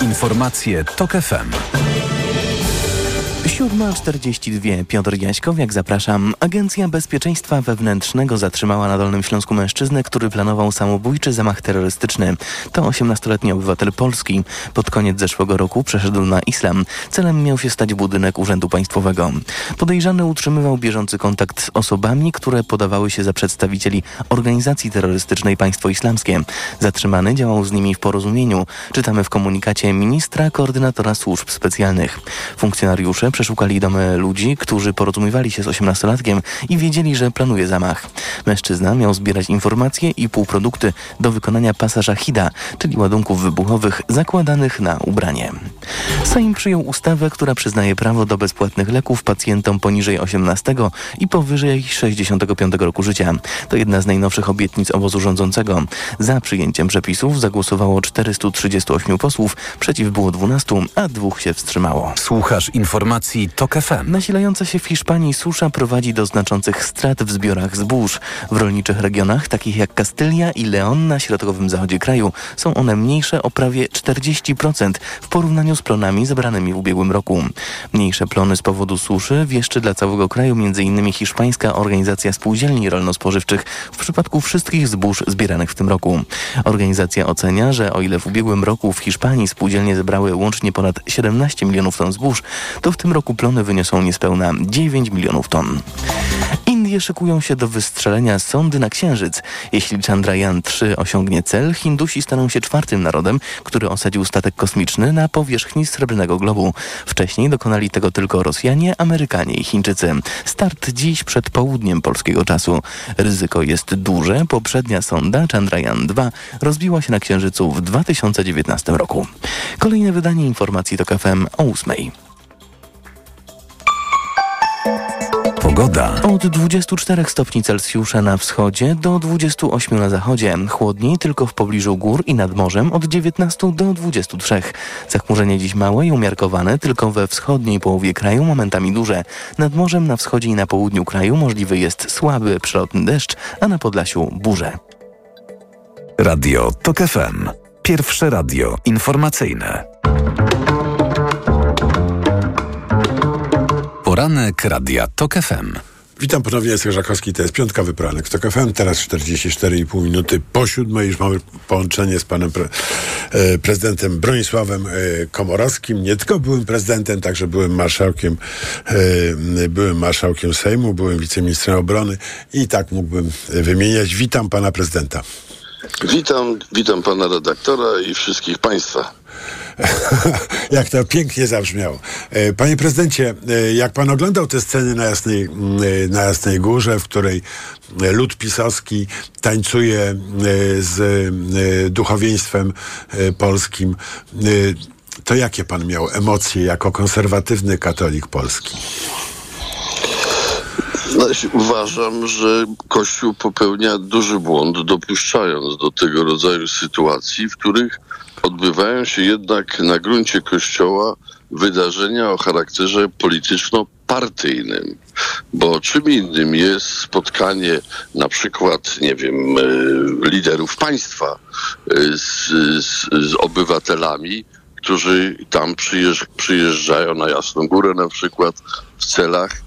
Informacje TOK FM. 7.42. Piotr Jaśkowiak, zapraszam. Agencja Bezpieczeństwa Wewnętrznego zatrzymała na Dolnym Śląsku mężczyznę, który planował samobójczy zamach terrorystyczny. To 18-letni obywatel Polski. Pod koniec zeszłego roku przeszedł na islam. Celem miał się stać budynek Urzędu Państwowego. Podejrzany utrzymywał bieżący kontakt z osobami, które podawały się za przedstawicieli organizacji terrorystycznej Państwo Islamskie. Zatrzymany działał z nimi w porozumieniu. Czytamy w komunikacie ministra koordynatora służb specjalnych. Funkcjonariusze przeszukali domy ludzi, którzy porozumiewali się z 18-latkiem i wiedzieli, że planuje zamach. Mężczyzna miał zbierać informacje i półprodukty do wykonania pasaża HIDA, czyli ładunków wybuchowych zakładanych na ubranie. Sejm przyjął ustawę, która przyznaje prawo do bezpłatnych leków pacjentom poniżej 18 i powyżej 65 roku życia. To jedna z najnowszych obietnic obozu rządzącego. Za przyjęciem przepisów zagłosowało 438 posłów, przeciw było 12, a dwóch się wstrzymało. Słuchasz informacji TOK FM. Nasilająca się w Hiszpanii susza prowadzi do znaczących strat w zbiorach zbóż. W rolniczych regionach, takich jak Kastylia i Leon na środkowym zachodzie kraju, są one mniejsze o prawie 40% w porównaniu z plonami zebranymi w ubiegłym roku. Mniejsze plony z powodu suszy wieszczy dla całego kraju m.in. Hiszpańska Organizacja Spółdzielni Rolno-Spożywczych w przypadku wszystkich zbóż zbieranych w tym roku. Organizacja ocenia, że o ile w ubiegłym roku w Hiszpanii spółdzielnie zebrały łącznie ponad 17 milionów ton zbóż, to w tym roku kuplone wyniosą niespełna 9 milionów ton. Indie szykują się do wystrzelenia sondy na Księżyc. Jeśli Chandrayaan-3 osiągnie cel, Hindusi staną się czwartym narodem, który osadził statek kosmiczny na powierzchni Srebrnego Globu. Wcześniej dokonali tego tylko Rosjanie, Amerykanie i Chińczycy. Start dziś przed południem polskiego czasu. Ryzyko jest duże. Poprzednia sonda Chandrayaan-2 rozbiła się na Księżycu w 2019 roku. Kolejne wydanie informacji to KFM o 8. Pogoda. Od 24 stopni Celsjusza na wschodzie do 28 na zachodzie. Chłodniej tylko w pobliżu gór i nad morzem od 19 do 23. Zachmurzenie dziś małe i umiarkowane, tylko we wschodniej połowie kraju momentami duże. Nad morzem na wschodzie i na południu kraju możliwy jest słaby przelotny deszcz, a na Podlasiu burze. Radio TOK FM. Pierwsze radio informacyjne. Poranek Radia TOK FM. Witam ponownie, jest Żakowski, to jest piątka wypranek TOK FM, teraz 44,5 minuty po siódmej, już mamy połączenie z panem pre, e, prezydentem Bronisławem e, Komorowskim, nie tylko byłym prezydentem, także byłem marszałkiem, e, byłem marszałkiem Sejmu, byłem wiceministrem obrony i tak mógłbym wymieniać. Witam pana prezydenta. Witam, witam pana redaktora i wszystkich państwa. *laughs* jak to pięknie zabrzmiało. E, panie prezydencie, e, jak pan oglądał te sceny na Jasnej, e, na Jasnej Górze, w której lud pisowski tańcuje z duchowieństwem polskim, to jakie pan miał emocje jako konserwatywny katolik polski? No, uważam, że Kościół popełnia duży błąd, dopuszczając do tego rodzaju sytuacji, w których odbywają się jednak na gruncie Kościoła wydarzenia o charakterze polityczno-partyjnym. Bo czym innym jest spotkanie na przykład, nie wiem, e, liderów państwa e, z, z, z obywatelami, którzy tam przyjeżdżają na Jasną Górę na przykład w celach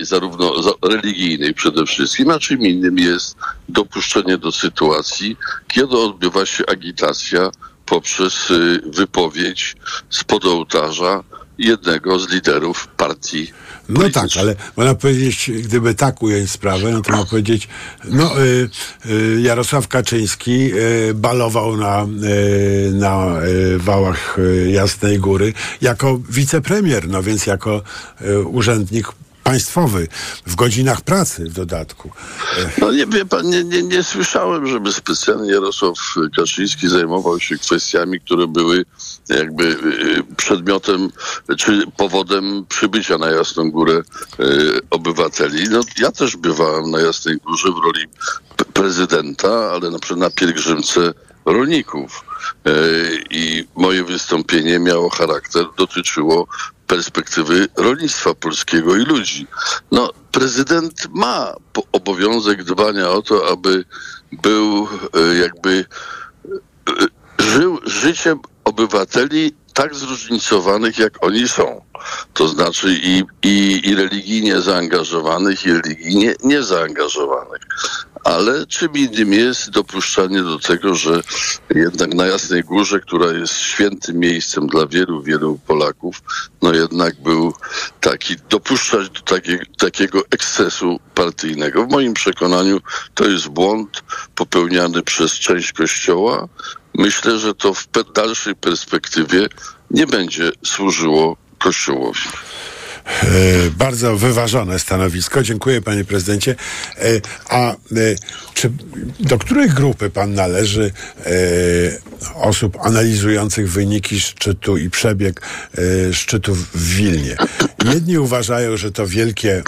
zarówno religijnej przede wszystkim, a czym innym jest dopuszczenie do sytuacji, kiedy odbywa się agitacja poprzez y, wypowiedź spod ołtarza jednego z liderów partii no tak, ale można powiedzieć, gdyby tak ująć sprawę, no to można powiedzieć, no y, y, Jarosław Kaczyński y, balował na, na wałach Jasnej Góry jako wicepremier, no więc jako urzędnik państwowy, w godzinach pracy w dodatku. No nie wie pan, nie, nie, nie słyszałem, żeby specjalnie Jarosław Kaczyński zajmował się kwestiami, które były jakby y, przedmiotem czy powodem przybycia na Jasną Górę y, obywateli. No, ja też bywałem na Jasnej Górze w roli prezydenta, ale na przykład na pielgrzymce rolników. I moje wystąpienie miało charakter, dotyczyło perspektywy rolnictwa polskiego i ludzi. No, prezydent ma obowiązek dbania o to, aby był e, jakby e, żył życiem obywateli tak zróżnicowanych, jak oni są. To znaczy i, i, i religijnie zaangażowanych, i religijnie niezaangażowanych. Ale czym innym jest dopuszczanie do tego, że jednak na Jasnej Górze, która jest świętym miejscem dla wielu, wielu Polaków, no jednak był taki, dopuszczać do takie, takiego ekscesu partyjnego. W moim przekonaniu to jest błąd popełniany przez część Kościoła. Myślę, że to w dalszej perspektywie nie będzie służyło Kościołowi. E, bardzo wyważone stanowisko. Dziękuję panie prezydencie. E, a e, czy do której grupy pan należy osób analizujących wyniki szczytu i przebieg szczytu w Wilnie? Jedni uważają, że to wielkie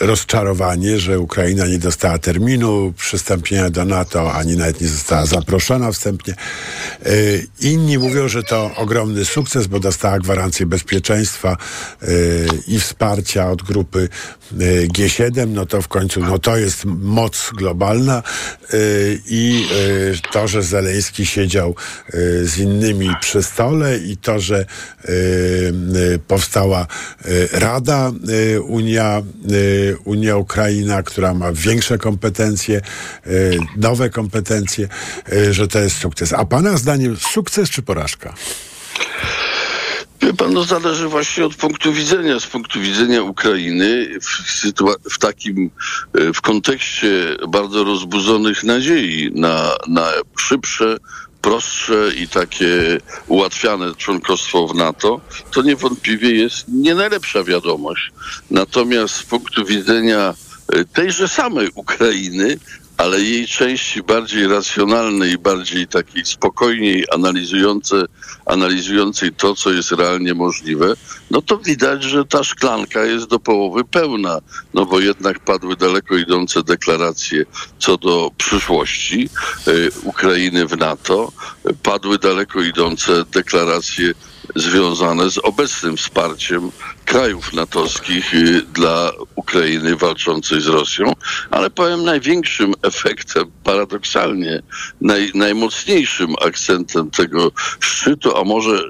rozczarowanie, że Ukraina nie dostała terminu przystąpienia do NATO, ani nawet nie została zaproszona wstępnie. Inni mówią, że to ogromny sukces, bo dostała gwarancję bezpieczeństwa i wsparcia od grupy e, G7, no to w końcu no to jest moc globalna e, i e, to, że Zeleński siedział z innymi przy stole i to, że powstała Rada Unia, Unia Ukraina, która ma większe kompetencje, nowe kompetencje, że to jest sukces. A pana zdaniem sukces czy porażka? Wie pan, no zależy właśnie od punktu widzenia. Z punktu widzenia Ukrainy w, w takim, e, w kontekście bardzo rozbudzonych nadziei na, na szybsze, prostsze i takie ułatwiane członkostwo w NATO, to niewątpliwie jest nie najlepsza wiadomość. Natomiast z punktu widzenia e, tejże samej Ukrainy, ale jej części bardziej racjonalnej, bardziej takiej spokojniej analizujące, analizującej to, co jest realnie możliwe, no to widać, że ta szklanka jest do połowy pełna, no bo jednak padły daleko idące deklaracje co do przyszłości y, Ukrainy w NATO, padły daleko idące deklaracje związane z obecnym wsparciem krajów natowskich y, dla Ukrainy walczącej z Rosją, ale powiem największym efektem, paradoksalnie naj, najmocniejszym akcentem tego szczytu, a może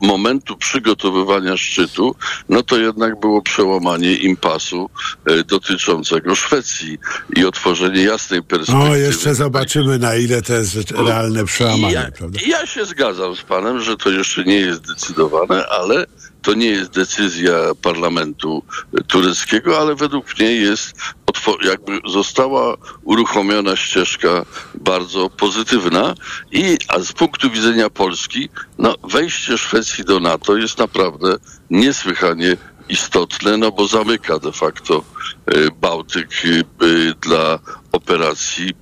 momentu przygotowywania szczytu, no to jednak było przełamanie impasu y, dotyczącego Szwecji i otworzenie jasnej perspektywy. O, jeszcze zobaczymy, na ile to jest realne przełamanie, Ja, prawda? ja się zgadzam z panem, że to jeszcze nie jest zdecydowane, ale to nie jest decyzja parlamentu tureckiego, ale według mnie jest jakby została uruchomiona ścieżka bardzo pozytywna i a z punktu widzenia Polski, no wejście Szwecji do NATO jest naprawdę niesłychanie istotne, no bo zamyka de facto e, Bałtyk e, e, dla operacji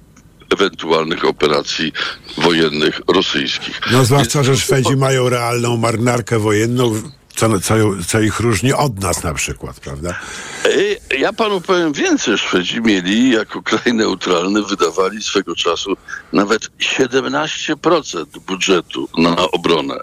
ewentualnych operacji wojennych rosyjskich. No zwłaszcza, że Szwedzi mają realną marynarkę wojenną, co, co, co ich różni od nas na przykład, prawda? E, Ja panu powiem więcej. Szwedzi mieli jako kraj neutralny, wydawali swego czasu nawet 17% budżetu na obronę.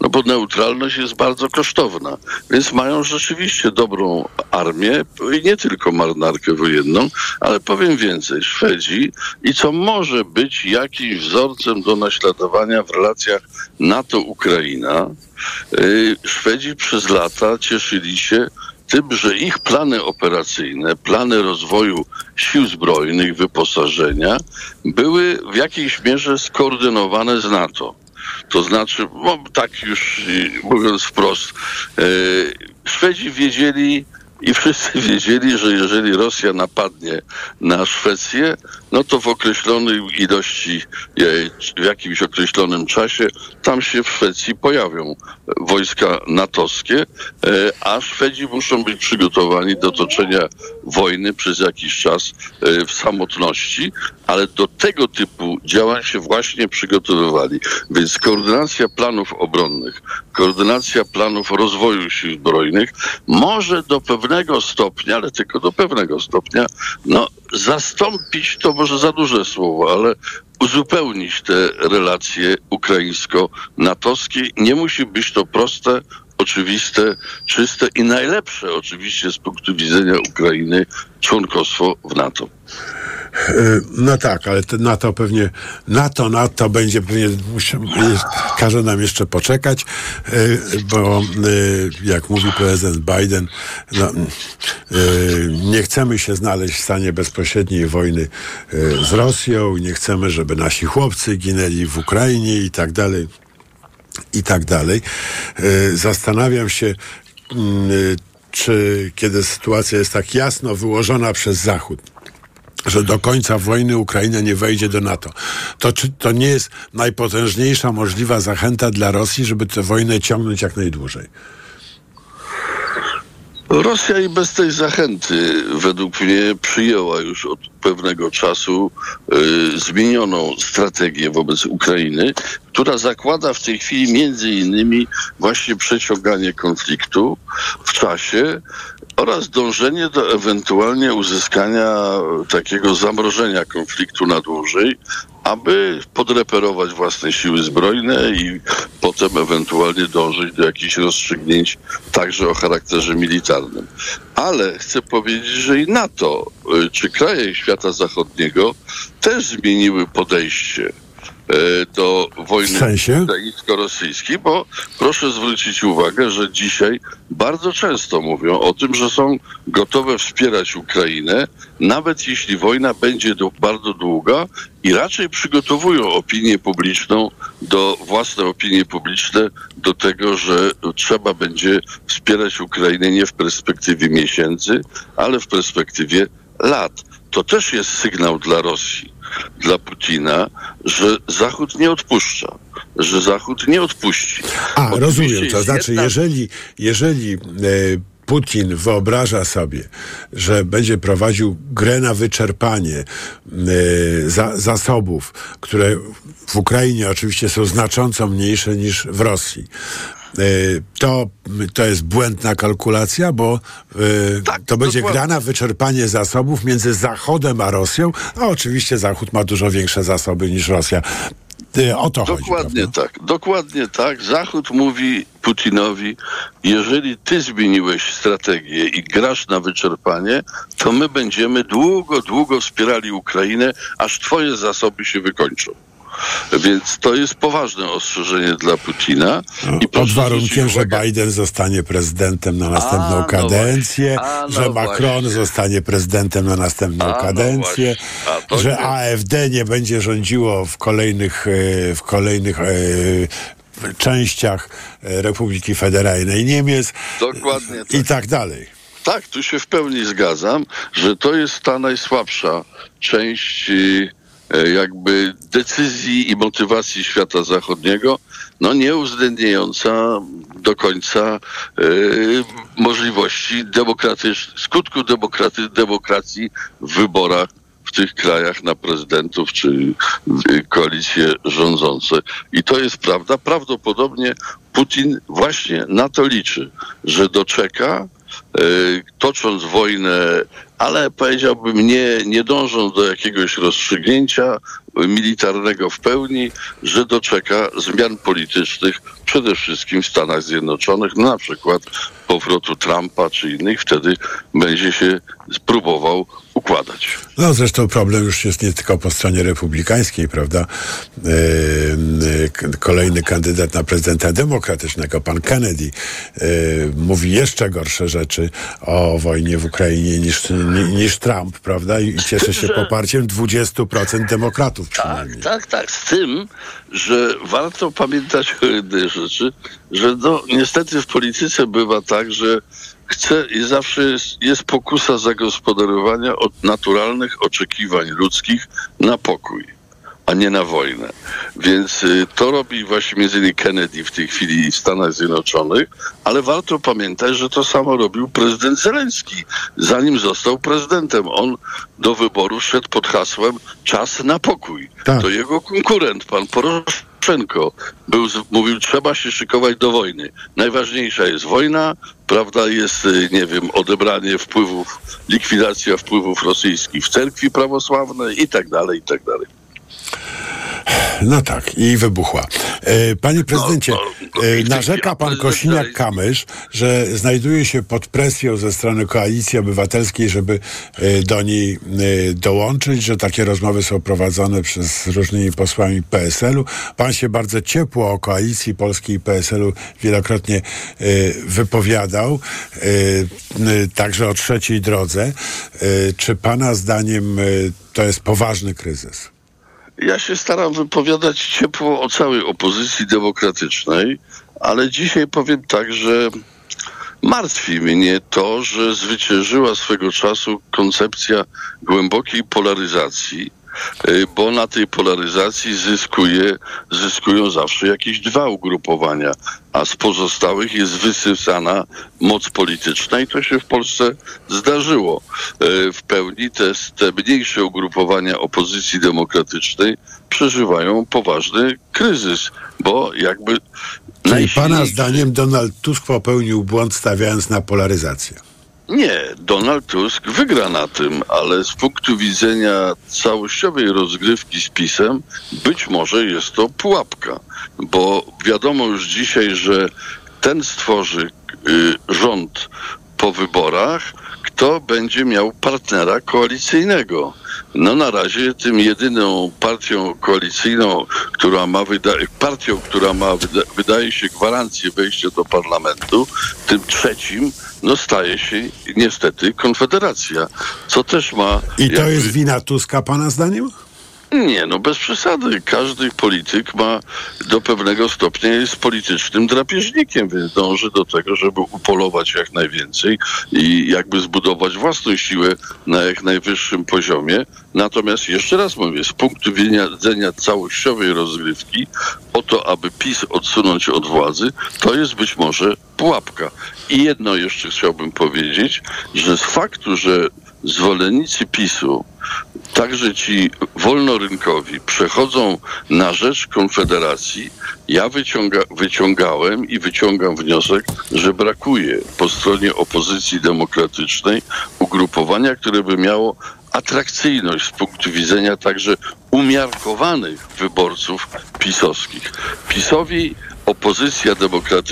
No bo neutralność jest bardzo kosztowna, więc mają rzeczywiście dobrą armię i nie tylko marynarkę wojenną, ale powiem więcej, Szwedzi i co może być jakimś wzorcem do naśladowania w relacjach NATO-Ukraina, y, Szwedzi przez lata cieszyli się tym, że ich plany operacyjne, plany rozwoju sił zbrojnych, wyposażenia były w jakiejś mierze skoordynowane z NATO. To znaczy, no, tak już mówiąc wprost, y, Szwedzi wiedzieli i wszyscy wiedzieli, że jeżeli Rosja napadnie na Szwecję, no to w określonej ilości, e, w jakimś określonym czasie, tam się w Szwecji pojawią wojska natowskie, e, a Szwedzi muszą być przygotowani do toczenia wojny przez jakiś czas e, w samotności, ale do tego typu działań się właśnie przygotowywali. Więc koordynacja planów obronnych, koordynacja planów rozwoju sił zbrojnych może do pewnego stopnia, ale tylko do pewnego stopnia, no zastąpić to może za duże słowo, ale uzupełnić te relacje ukraińsko-natowskie. Nie musi być to proste oczywiste, czyste i najlepsze oczywiście z punktu widzenia Ukrainy członkostwo w NATO. E, No tak, ale to NATO pewnie, NATO, NATO będzie pewnie, każe nam jeszcze poczekać, e, bo e, jak mówi prezydent Biden, no, nie chcemy się znaleźć w stanie bezpośredniej wojny z Rosją, nie chcemy, żeby nasi chłopcy ginęli w Ukrainie i tak dalej, i tak dalej. E, Zastanawiam się, mm, czy kiedy sytuacja jest tak jasno wyłożona przez Zachód, że do końca wojny Ukraina nie wejdzie do NATO. To czy to nie jest najpotężniejsza możliwa zachęta dla Rosji, żeby tę wojnę ciągnąć jak najdłużej? Rosja i bez tej zachęty według mnie przyjęła już od pewnego czasu y, zmienioną strategię wobec Ukrainy, która zakłada w tej chwili między innymi właśnie przeciąganie konfliktu w czasie oraz dążenie do ewentualnie uzyskania takiego zamrożenia konfliktu na dłużej, aby podreperować własne siły zbrojne i potem ewentualnie dążyć do jakichś rozstrzygnięć także o charakterze militarnym. Ale chcę powiedzieć, że i NATO, y, czy kraje świata zachodniego też zmieniły podejście do wojny W sensie? ukraińsko-rosyjskiej, bo proszę zwrócić uwagę, że dzisiaj bardzo często mówią o tym, że są gotowe wspierać Ukrainę, nawet jeśli wojna będzie bardzo długa i raczej przygotowują opinię publiczną do, własne opinie publiczne do tego, że trzeba będzie wspierać Ukrainę nie w perspektywie miesięcy, ale w perspektywie lat. To też jest sygnał dla Rosji dla Putina, że Zachód nie odpuszcza, że Zachód nie odpuści. A, Oczywiście rozumiem. To znaczy, jedna- jeżeli, jeżeli e, Putin wyobraża sobie, że będzie prowadził grę na wyczerpanie e, za, zasobów, które w Ukrainie oczywiście są znacząco mniejsze niż w Rosji. E, To, to jest błędna kalkulacja, bo e, to będzie dokładnie. gra na wyczerpanie zasobów między Zachodem a Rosją, a oczywiście Zachód ma dużo większe zasoby niż Rosja. E, O to chodzi. Dokładnie tak, dokładnie tak. Zachód mówi Putinowi, jeżeli ty zmieniłeś strategię i grasz na wyczerpanie, to my będziemy długo, długo wspierali Ukrainę, aż twoje zasoby się wykończą. Więc to jest poważne ostrzeżenie dla Putina. I Pod warunkiem, że Biden zostanie prezydentem na następną A, no kadencję, właśnie. A, no że Macron właśnie. zostanie prezydentem na następną A, no kadencję. A, to że nie. AfD nie będzie rządziło w kolejnych, e, w kolejnych e, częściach e, Republiki Federalnej Niemiec Dokładnie i tak dalej. Tak, tu się w pełni zgadzam, że to jest ta najsłabsza część y, jakby decyzji i motywacji świata zachodniego, no nie uwzględniająca do końca y, możliwości demokratycznych, skutku demokraty, demokracji w wyborach w tych krajach na prezydentów czy koalicje rządzące. I to jest prawda. Prawdopodobnie Putin właśnie na to liczy, że doczeka, y, tocząc wojnę, ale powiedziałbym nie, nie dążąc do jakiegoś rozstrzygnięcia militarnego w pełni, że doczeka zmian politycznych przede wszystkim w Stanach Zjednoczonych, no na przykład powrotu Trumpa czy innych, wtedy będzie się spróbował układać. No zresztą problem już jest nie tylko po stronie republikańskiej, prawda? E, k- kolejny kandydat na prezydenta demokratycznego, pan Kennedy, e, mówi jeszcze gorsze rzeczy o wojnie w Ukrainie niż, ni- niż Trump, prawda? I, cieszy się Że- poparciem 20% demokratów przynajmniej. Tak, tak, z tym, że warto pamiętać o jednej rzeczy, że no, niestety w polityce bywa tak, że chce i zawsze jest, jest pokusa zagospodarowania od naturalnych oczekiwań ludzkich na pokój, a nie na wojnę. Więc y, to robi właśnie między innymi Kennedy w tej chwili w Stanach Zjednoczonych, ale warto pamiętać, że to samo robił prezydent Zeleński, zanim został prezydentem. On do wyboru szedł pod hasłem czas na pokój. To jego konkurent, pan Poroszenko, był, z- mówił, trzeba się szykować do wojny. Najważniejsza jest wojna, prawda, jest, y, nie wiem, odebranie wpływów, likwidacja wpływów rosyjskich w cerkwi prawosławnej i tak dalej, i tak dalej. No tak, i wybuchła. E, Panie prezydencie, e, narzeka pan Kosiniak-Kamysz, że znajduje się pod presją ze strony Koalicji Obywatelskiej, żeby e, do niej dołączyć, że takie rozmowy są prowadzone przez różnymi posłami PSL-u. Pan się bardzo ciepło o Koalicji Polskiej i PSL-u wielokrotnie wypowiadał, także o trzeciej drodze. Czy pana zdaniem to jest poważny kryzys? Ja się staram wypowiadać ciepło o całej opozycji demokratycznej, ale dzisiaj powiem tak, że martwi mnie to, że zwyciężyła swego czasu koncepcja głębokiej polaryzacji, bo na tej polaryzacji zyskuje, zyskują zawsze jakieś dwa ugrupowania, a z pozostałych jest wysysana moc polityczna i to się w Polsce zdarzyło. Y, W pełni te, te mniejsze ugrupowania opozycji demokratycznej przeżywają poważny kryzys, bo jakby Czyli pana zdaniem Donald Tusk popełnił błąd stawiając na polaryzację? Nie, Donald Tusk wygra na tym, ale z punktu widzenia całościowej rozgrywki z PiSem być może jest to pułapka, bo wiadomo już dzisiaj, że ten stworzy y, rząd po wyborach, kto będzie miał partnera koalicyjnego. No na razie tym jedyną partią koalicyjną, która ma wyda- partią, która ma wyda- wydaje się gwarancję wejścia do parlamentu, tym trzecim no staje się niestety Konfederacja, co też ma I to jest wina Tuska pana zdaniem? Nie, no bez przesady. Każdy polityk ma do pewnego stopnia jest politycznym drapieżnikiem, więc dąży do tego, żeby upolować jak najwięcej i jakby zbudować własną siłę na jak najwyższym poziomie. Natomiast jeszcze raz mówię, z punktu widzenia całościowej rozgrywki, o to, aby PiS odsunąć od władzy, to jest być może pułapka. I jedno jeszcze chciałbym powiedzieć, że z faktu, że zwolennicy PiSu także ci wolnorynkowi przechodzą na rzecz Konfederacji, ja wyciąga, wyciągałem i wyciągam wniosek, że brakuje po stronie opozycji demokratycznej ugrupowania, które by miało atrakcyjność z punktu widzenia także umiarkowanych wyborców pisowskich. PiSowi opozycja demokratyczna